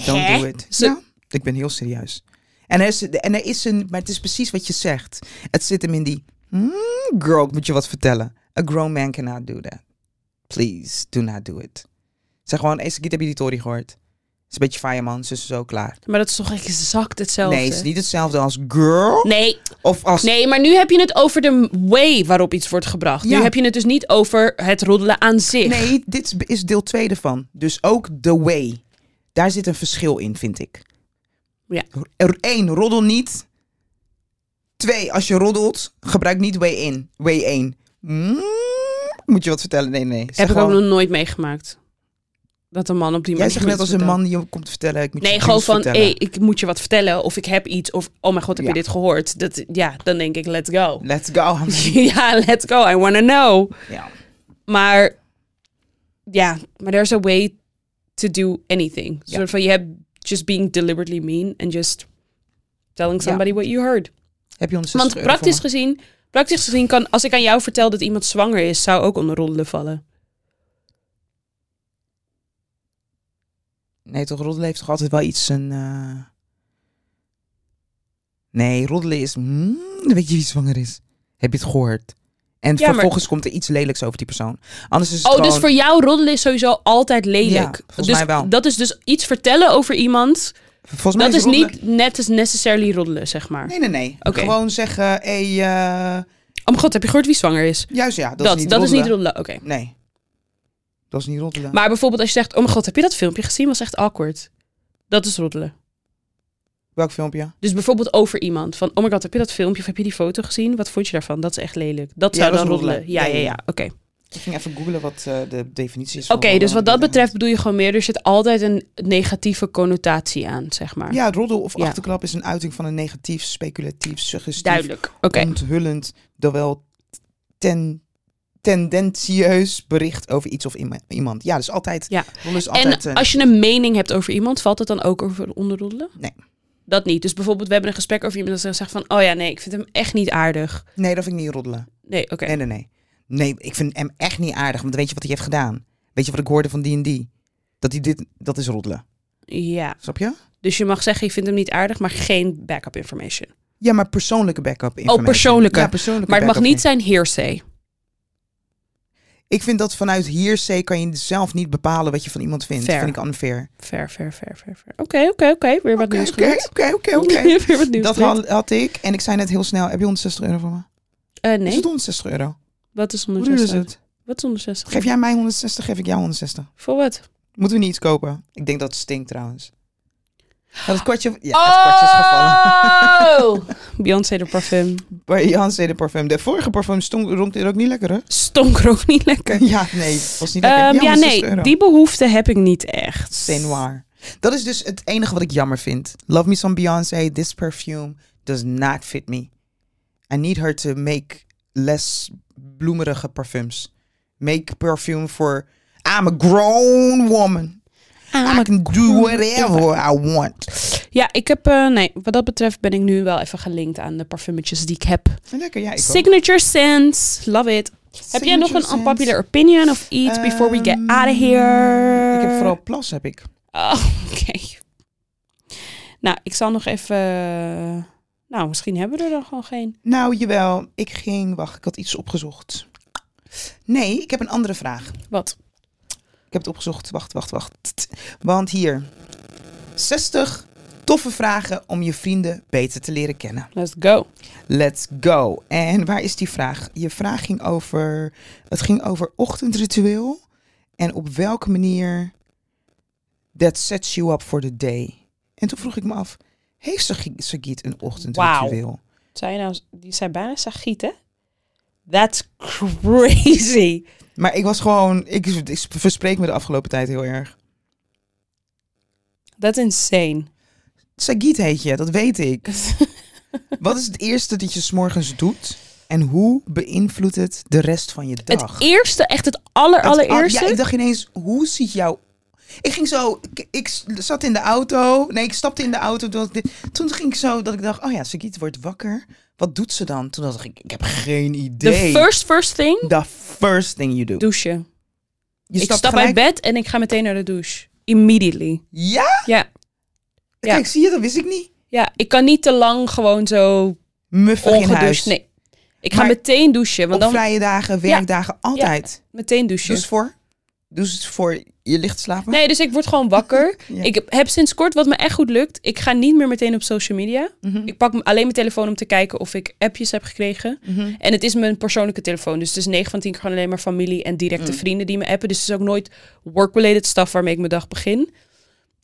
Don't Hè? do it. Ja, ik ben heel serieus. En er, is, en er is een... Maar het is precies wat je zegt. Het zit hem in die... "Hmm, girl, ik moet je wat vertellen. A grown man cannot do that. Please, do not do it. Zeg gewoon, eens heb je die Tory gehoord? Het is een beetje fireman, zus zo klaar. Maar dat is toch exact hetzelfde? Nee, het is niet hetzelfde als girl. Nee, Of als... nee, maar nu heb je het over de way waarop iets wordt gebracht. Nu heb je het dus niet over het roddelen aan zich. Nee, dit is- is deel 2 ervan. Dus ook the way. Daar zit een verschil in, vind ik. Ja. Één, roddel niet. Twee, als je roddelt, gebruik niet way in. Way 1. moet je wat vertellen? Nee, nee. Zeg heb ik ook nog nooit meegemaakt. Dat een man op die Jij manier zegt net als een man die je komt vertellen. Ik moet je Nee, gewoon van, hey, ik moet je wat vertellen. Of ik heb iets. Of, oh mijn god, heb Ja. je dit gehoord? Dat, ja, dan denk ik, let's go. Let's go. ja, let's go. I wanna know. ja. Maar, ja, maar there's a way to do anything. Ja. soort van, je hebt just being deliberately mean. And just telling somebody what you heard. Heb je ons Want praktisch gezien, praktisch gezien kan, als ik aan jou vertel dat iemand zwanger is, zou ook onder roddelen vallen. Nee, toch, roddelen heeft toch altijd wel iets een... eh, Nee, roddelen is... Hmm, dan weet je wie zwanger is. Heb je het gehoord? En Ja, maar- vervolgens komt er iets lelijks over die persoon. Anders is het Oh, gewoon... dus voor jou roddelen is sowieso altijd lelijk. Ja, volgens dus mij wel. dat is dus iets vertellen over iemand. Volgens mij Dat is roddelen- niet net als necessarily roddelen, zeg maar. Nee, nee, nee. Gewoon zeggen, hey, eh, Oh mijn god, heb je gehoord wie zwanger is? juist ja, dat, Dat, is niet dat is roddelen. niet roddelen, oké. Nee. Dat is niet roddelen. Maar bijvoorbeeld als je zegt, oh mijn god, heb je dat filmpje gezien? Was echt awkward. Dat is roddelen. Welk filmpje? Dus bijvoorbeeld over iemand. Van, oh my god, heb je dat filmpje of heb je die foto gezien? Wat vond je daarvan? Dat is echt lelijk. Dat Ja, zou dat dan roddelen. roddelen. Ja, Ja, ja. Oké. Ik ging even googlen wat eh, de definitie is. Oké, dus wat dat betreft bedoel je gewoon meer, er zit altijd een negatieve connotatie aan, zeg maar. Ja, roddel of Ja. achterklap is een uiting van een negatief, speculatief, suggestief, Duidelijk. Oké. onthullend, terwijl ten, tendentieus bericht over iets of iemand. Ja, dus altijd. Ja. altijd. En eh, als je een mening hebt over iemand, valt het dan ook over onderroddelen? Nee. Dat niet. Dus bijvoorbeeld, we hebben een gesprek over iemand en zegt van, oh ja, nee, ik vind hem echt niet aardig. nee, dat vind ik niet roddelen. Nee, oké. Nee, nee, nee. Nee, ik vind hem echt niet aardig. Want weet je wat hij heeft gedaan? Weet je wat ik hoorde van D&D? Dat hij dit... Dat is roddelen. Ja. Snap je? Dus je mag zeggen, je vindt hem niet aardig, maar geen backup information. Ja, maar persoonlijke backup information. persoonlijke. Ja, persoonlijke Maar het mag niet zijn hearsay. Ik vind dat vanuit hearsay kan je zelf niet bepalen wat je van iemand vindt. Fair. vind ik unfair. Fair, fair, fair, fair, fair. Oké, oké, oké. Weer wat nieuws oké, oké, oké, oké. Weer wat nieuws Dat had, had ik. En ik zei net heel snel, heb je 160 euro voor me? Eh, Is nee, het 160 euro? wat is Hoe duur is 160? het? Wat is 160? Geef jij mij 160, geef ik jou 160. Voor wat? Moeten we niet iets kopen? Ik denk dat het stinkt trouwens. Ja, het kwartje, ja, het kwartje is gevallen. Oh! Beyoncé de parfum. Beyoncé de parfum. De vorige parfum stonk, er ook niet lekker, hè? Stonk er ook niet lekker. Ja, nee, was niet lekker. Ehm, ja, 160 nee, die behoefte heb ik niet echt. C'est noir. Dat is dus het enige wat ik jammer vind. Love me some Beyoncé. This perfume does not fit me. I need her to make less bloemerige parfums. Make perfume for... I'm a grown woman. I can do whatever I want. Ja, ik heb, eh, nee, wat dat betreft ben ik nu wel even gelinkt aan de parfumetjes die ik heb. Lekker, ja, ik. Signature Scents, love it. heb jij nog een unpopular opinion of iets before we get out of here? Ik heb vooral plas, heb ik. Oh, oké. Nou, ik zal nog even... Nou, misschien hebben we er dan gewoon geen. Nou, jawel. Ik ging... Wacht, ik had iets opgezocht. Nee, ik heb een andere vraag. Wat? Ik heb het opgezocht. Wacht, wacht, wacht. Want hier. 60 toffe vragen om je vrienden beter te leren kennen. Let's go. Let's go. En waar is die vraag? Je vraag ging over... Het ging over ochtendritueel. En op welke manier... That sets you up for the day. En toen vroeg ik me af... Heeft Sagi- Sagiet een ochtendritueel? Zei je nou, die zei bijna Sagiet, hè? That's crazy. Maar ik was gewoon... Ik, ik verspreek me de afgelopen tijd heel erg. That's insane. Sagiet heet je, dat weet ik. Wat is het eerste dat je s'morgens doet? En hoe beïnvloedt het de rest van je dag? Het eerste, echt het aller, Het- allereerste. Ja, ik dacht ineens, hoe ziet jouw... Ik ging zo, ik, ik zat in de auto. Nee, ik stapte in de auto. Toen, ik dit- toen ging ik zo dat ik dacht, oh ja, Sagiet wordt wakker. Wat doet ze dan? Toen dacht ik, ik heb geen The idee. first, first thing, The first thing you do. douchen. Je ik stap gelijk- uit bed en ik ga meteen naar de douche. Immediately. Ja? Ja. Ja. Kijk, zie je, dat wist ik niet. Ja, ik kan niet te lang gewoon zo Muffig in huis. Nee. Ik ga meteen douchen, want Op dan vrije dagen, werkdagen, altijd. meteen douchen. Dus voor? Dus voor je ligt te slapen? Nee, dus ik word gewoon wakker. Ja. Ik heb sinds kort, wat me echt goed lukt, ik ga niet meer meteen op social media. Mhm. Ik pak alleen mijn telefoon om te kijken of ik appjes heb gekregen. Mhm. En het is mijn persoonlijke telefoon. Dus het is 9 van 10 keer gewoon alleen maar familie en directe Mm. vrienden die me appen. Dus het is ook nooit work-related stuff waarmee ik mijn dag begin.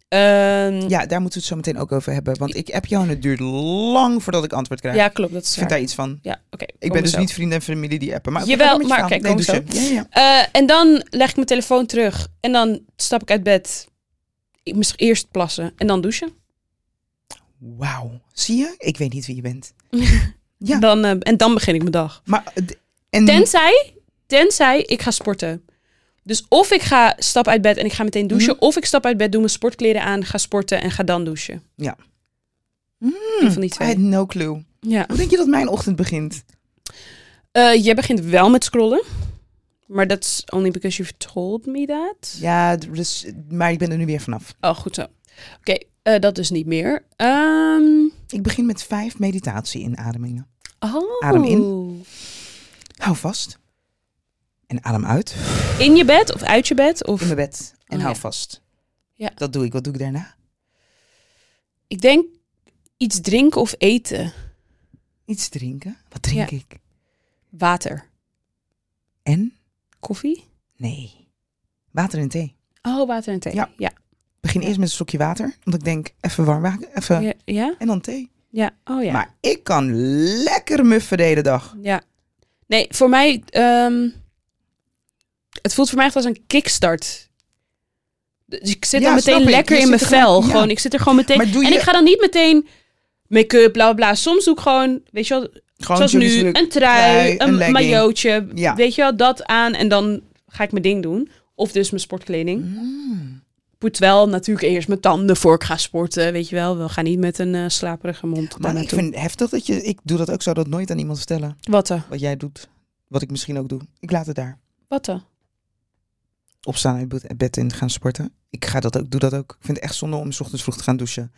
Ehm, ja. Ja, daar moeten we het zo meteen ook over hebben. Want ik heb jou en het duurt lang voordat ik antwoord krijg. klopt. Dat is ik vind daar iets van. Ja, oké. Ik ben dus zo. niet vrienden en familie die appen. Maar Jawel, maar verhaal. kijk, nee, kom douchen. Ja, ja. Eh, en dan leg ik mijn telefoon terug. En dan stap ik uit bed. Ik moest eerst plassen en dan douchen. Wauw. Zie je? Ik weet niet wie je bent. Ja. Dan, eh, en dan begin ik mijn dag. Maar, en, Tenzij, tenzij ik ga sporten. Dus of ik ga stap uit bed en ik ga meteen douchen. Mhm. Of ik stap uit bed, doe mijn sportkleren aan, ga sporten en ga dan douchen. Hmm, Een van die I twee. had no clue. Ja. Hoe denk je dat mijn ochtend begint? Eh, jij begint wel met scrollen. Maar dat is only because you've told me that. Ja, dus, maar ik ben er nu weer vanaf. Oh, goed zo. Oké, eh, dat is niet meer. Ehm, Ik begin met vijf meditatie-inademingen. oh. Adem Hou vast. En adem uit. In je bed of uit je bed? Of... In mijn bed. En Oh, hou ja. vast. Ja. Dat doe ik. Wat doe ik daarna? Ik denk iets drinken of eten. Iets drinken. Wat drink Ja. ik? Water. En? Koffie? Nee. Water en thee. Oh, water en thee. Ja. Ja. Begin eerst met een stokje water. Want ik denk, even warm water. Even. Ja? Ja? En dan thee. ja. Oh ja. Maar ik kan lekker muffen de hele dag. Ja. Nee, voor mij... ehm, het voelt voor mij echt als een kickstart. Dus ik zit Ja, dan meteen lekker in mijn gewoon- vel. ja. Gewoon, ik zit er gewoon meteen... En ik ga dan niet meteen make-up, bla bla. Soms doe ik gewoon, weet je wel, Gewoon zoals nu, een trui, een een maillotje. Ja. Weet je wel, dat aan en dan ga ik mijn ding doen. Of dus mijn sportkleding. Mm. Poet wel natuurlijk eerst mijn tanden voor ik ga sporten, weet je wel. We gaan niet met een eh, slaperige mond Maar ik vind het heftig dat je... Ik doe dat ook zo dat nooit aan iemand vertellen. Wat? Wat jij doet. Wat ik misschien ook doe. Ik laat het daar. Wat dan? Opstaan uit bed- en gaan sporten. Ik ga dat ook, doe dat ook. Ik vind het echt zonde om 's ochtends vroeg te gaan douchen.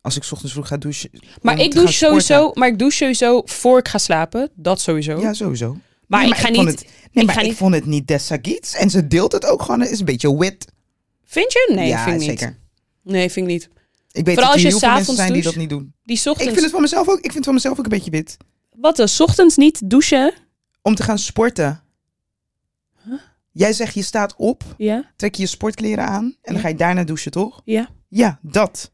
Als ik 's ochtends vroeg ga douchen. Maar ik douche sowieso, maar ik douche sowieso voor ik ga slapen. Dat sowieso. Ja, sowieso. maar ik ga niet... Het, nee, ik maar ga ik niet- vond het niet Dessagiets. En ze deelt het ook gewoon. Het is een beetje wit. Vind je? Nee, ja, vind ik niet. zeker. Nee, vind ik niet. Ik weet Vooral dat als er je heel veel mensen zijn die dat niet doen. Die Ik ochtends... vind het van mezelf ook. Ik vind het van mezelf ook een beetje wit. Wat dan? 's Ochtends niet douchen? Om te gaan sporten. Jij zegt je staat op, Ja? trek je je sportkleren aan en dan Ja. ga je daarna douchen, toch? Ja. Ja, dat.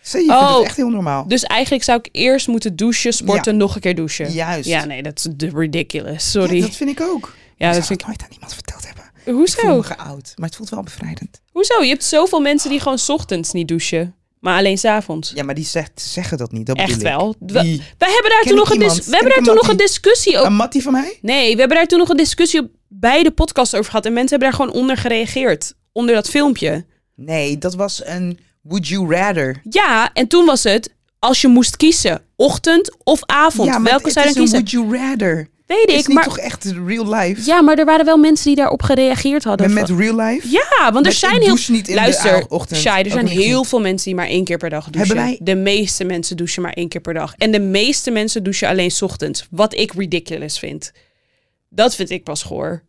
Zie je, Oh. het echt heel normaal. Dus eigenlijk zou ik eerst moeten douchen, sporten, nog een keer douchen. Juist. Ja, nee, dat is de ridiculous. Ja, Sorry. Ja, dat vind ik ook. dat ik zou vind het ik... nooit aan iemand verteld hebben. Ik voel Hoezo? me geoud, maar het voelt wel bevrijdend. Hoezo? Je hebt zoveel mensen die gewoon 's ochtends niet douchen. Maar alleen 's avonds. Ja, maar die zegt, zeggen dat niet. Dat Echt wel. We, hebben daar Ken toen nog een, dis- we hebben daar toen nog een discussie over. Een mattie van mij? Nee, we hebben daar toen nog een discussie op bij de podcast over gehad. En mensen hebben daar gewoon onder gereageerd. Onder dat filmpje. Nee, dat was een would you rather. Ja, en toen was het als je moest kiezen. Ochtend of avond. ja, maar Welke zou je dan kiezen? would you rather. Weet Het is ik, niet maar... toch echt real life? Ja, maar er waren wel mensen die daarop gereageerd hadden. met, met real life? Ja, want er zijn ik heel... douche niet in Luister, de. Shai, er Ook zijn heel goed. veel mensen die maar één keer per dag douchen. Hebben wij- De meeste mensen douchen maar één keer per dag. En de meeste mensen douchen alleen ochtends. Wat ik ridiculous vind. Dat vind ik pas goor.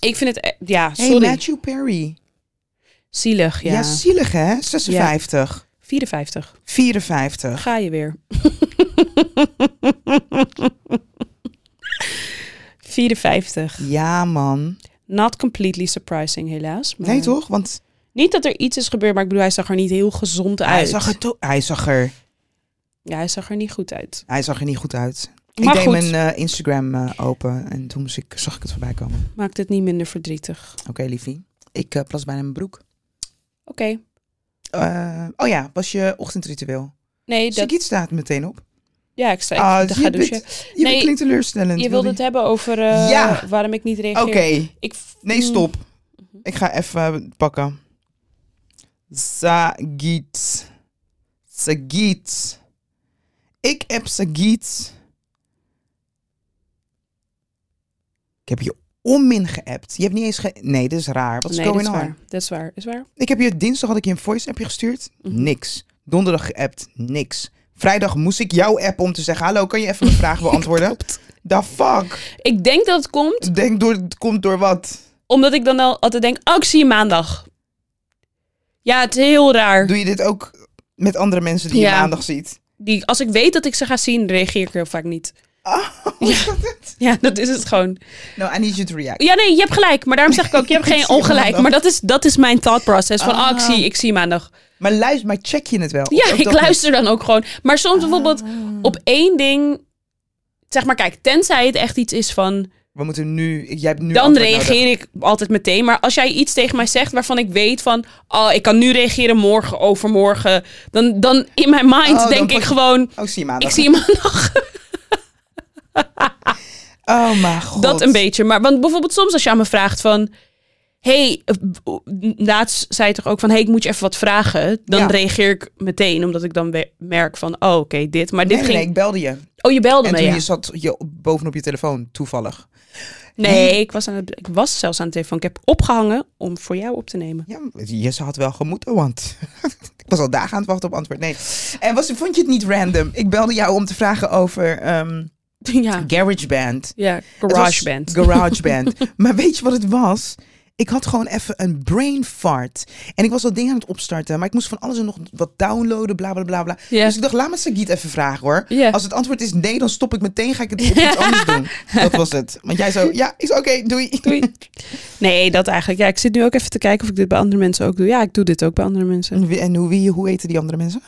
Ik vind het... e- Ja, Hey, sorry. Matthew Perry. Zielig, ja. Ja. zielig hè? 56. 54. 54. Ga je weer. 54. Ja, man. Not completely surprising, helaas. Maar Nee, toch? Want Niet dat er iets is gebeurd, maar ik bedoel, hij zag er niet heel gezond uit. hij zag, er to- hij, zag er, Ja, hij zag er niet goed uit. hij zag er niet goed uit. Maar ik deed goed. mijn eh, Instagram eh, open en toen moest ik, zag ik het voorbij komen. Maakt het niet minder verdrietig. Oké, liefie. Ik eh, plas bijna mijn broek. Oké. Eh, oh ja, was je ochtendritueel? Nee, Dat... dat, staat meteen op. ja, ik sta ik Ah, ga je douchen. bent- Je Nee, klinkt teleurstellend. Je Wil wilde het hebben over eh, Ja. waarom ik niet reageer. Oké, Ik, nee, stop. Mhm. Ik ga even pakken. Sagit. Sagit. Ik heb Sagit. Ik heb je onmin geappt. Je hebt niet eens ge... Nee, dit is raar. Wat is nee, dat is on? waar. Dat is waar. Is waar. Ik heb je dinsdag had ik je een voice appje gestuurd. Mhm. Niks. Donderdag geappt. Niks. Vrijdag moest ik jou appen om te zeggen: Hallo, kan je even mijn vraag beantwoorden? The fuck? Ik denk dat het komt Denk door, het komt door wat? omdat ik dan al altijd denk, oh, ik zie je maandag. Ja, het is heel raar. Doe je dit ook met andere mensen die Ja. je maandag ziet? Die, als ik weet dat ik ze ga zien, reageer ik heel vaak niet. Oh, het? Ja, dat is het gewoon. No, I need you to react. Ja, nee, je hebt gelijk. Maar daarom zeg ik ook, je hebt Ik geen zie je ongelijk. maandag. Maar dat is, dat is mijn thought process. Van, ah, ik Ah. zie, ik zie maandag. Maar luister, maar check je het wel? Ja, ik niet? luister dan ook gewoon. Maar soms bijvoorbeeld Ah. op één ding... Zeg maar, kijk, tenzij het echt iets is van... We moeten nu. Jij hebt nu. Dan nodig. reageer ik altijd meteen. Maar als jij iets tegen mij zegt waarvan ik weet van... Oh, ik kan nu reageren morgen, overmorgen. Dan, dan in mijn mind Oh, denk ik gewoon... Oh, zie je maandag. Ik zie je maandag. Oh, mijn god. Dat een beetje. Maar want bijvoorbeeld soms als je aan me vraagt van... hey, eh, laatst zei je toch ook van... hey, ik moet je even wat vragen. Dan Ja. reageer ik meteen. Omdat ik dan merk van... oh, oké, dit. Maar dit Nee, ging... nee, ik belde je. Oh, je belde En me, toen ja. je zat je bovenop je telefoon, toevallig. Nee, ik was, aan het, ik was zelfs aan de telefoon. Ik heb opgehangen om voor jou op te nemen. Ja, je had wel gemoeten, want ik was al dagen aan het wachten op antwoord. Nee. En was, vond je het niet random? Ik belde jou om te vragen over ehm Ja, GarageBand. ja Het GarageBand. GarageBand. maar weet je wat het was? Ik had gewoon even een brain fart. En ik was al dingen aan het opstarten. Maar ik moest van alles en nog wat downloaden, bla bla bla bla. Dus ik dacht, laat me Sagiet even vragen hoor. Als het antwoord is nee, dan stop ik meteen. Ga ik het op iets anders doen. Dat was het. Want jij zo, ja, is oké, doei. Doei. Nee, dat eigenlijk. Ja, ik zit nu ook even te kijken of ik dit bij andere mensen ook doe. Ja, ik doe dit ook bij andere mensen. En, wie, en hoe, wie, hoe heten die andere mensen?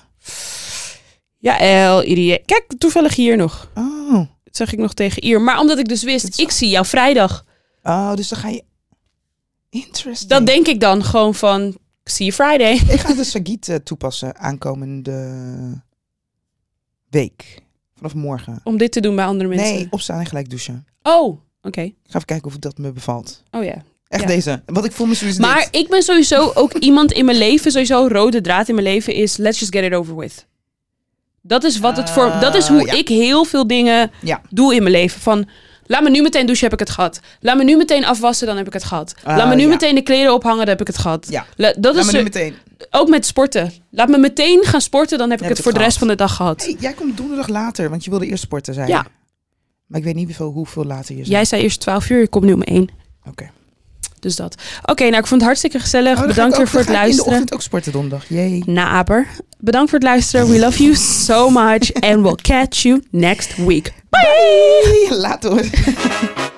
Ja, El, Irie. Kijk, toevallig hier nog. Oh. Dat zeg ik nog tegen Ier. Maar omdat ik dus wist, is- ik zie jou vrijdag. Oh, dus dan ga je... Interesting. Dat denk ik dan gewoon van, see you Friday. Ik ga de Sagiet toepassen aankomende week. Vanaf morgen. Om dit te doen bij andere mensen. Nee, opstaan en gelijk douchen. Oh, oké. Ik ga even kijken of dat me bevalt. Oh ja. Echt Ja. deze. Wat ik voel me zoiets Maar dit. ik ben sowieso ook iemand in mijn leven, sowieso rode draad in mijn leven is let's just get it over with. Dat is wat het voor, dat is hoe Ah, ja. ik heel veel dingen Ja. doe in mijn leven. Van Laat me nu meteen douchen, heb ik het gehad. Laat me nu meteen afwassen, dan heb ik het gehad. Ah, Laat me nu ja. meteen de kleren ophangen, dan heb ik het gehad. Ja. La- dat Laat is me nu meteen. ook met sporten. Laat me meteen gaan sporten, dan heb ik Heb het het voor de rest van de dag gehad. Hey, jij komt donderdag later, want je wilde eerst sporten, zei je. Ja. Maar ik weet niet hoeveel, hoeveel later je. Jij zei eerst 12 uur, ik kom nu om 1. Oké. Dus dat. Oké, nou ik vond het hartstikke gezellig. Oh, ik Bedankt weer voor het ik in de luisteren. ochtend ook sporten donderdag. Jee. Naaper. Bedankt voor het luisteren. We love you so much. And we'll catch you next week. Bye. Later. hoor.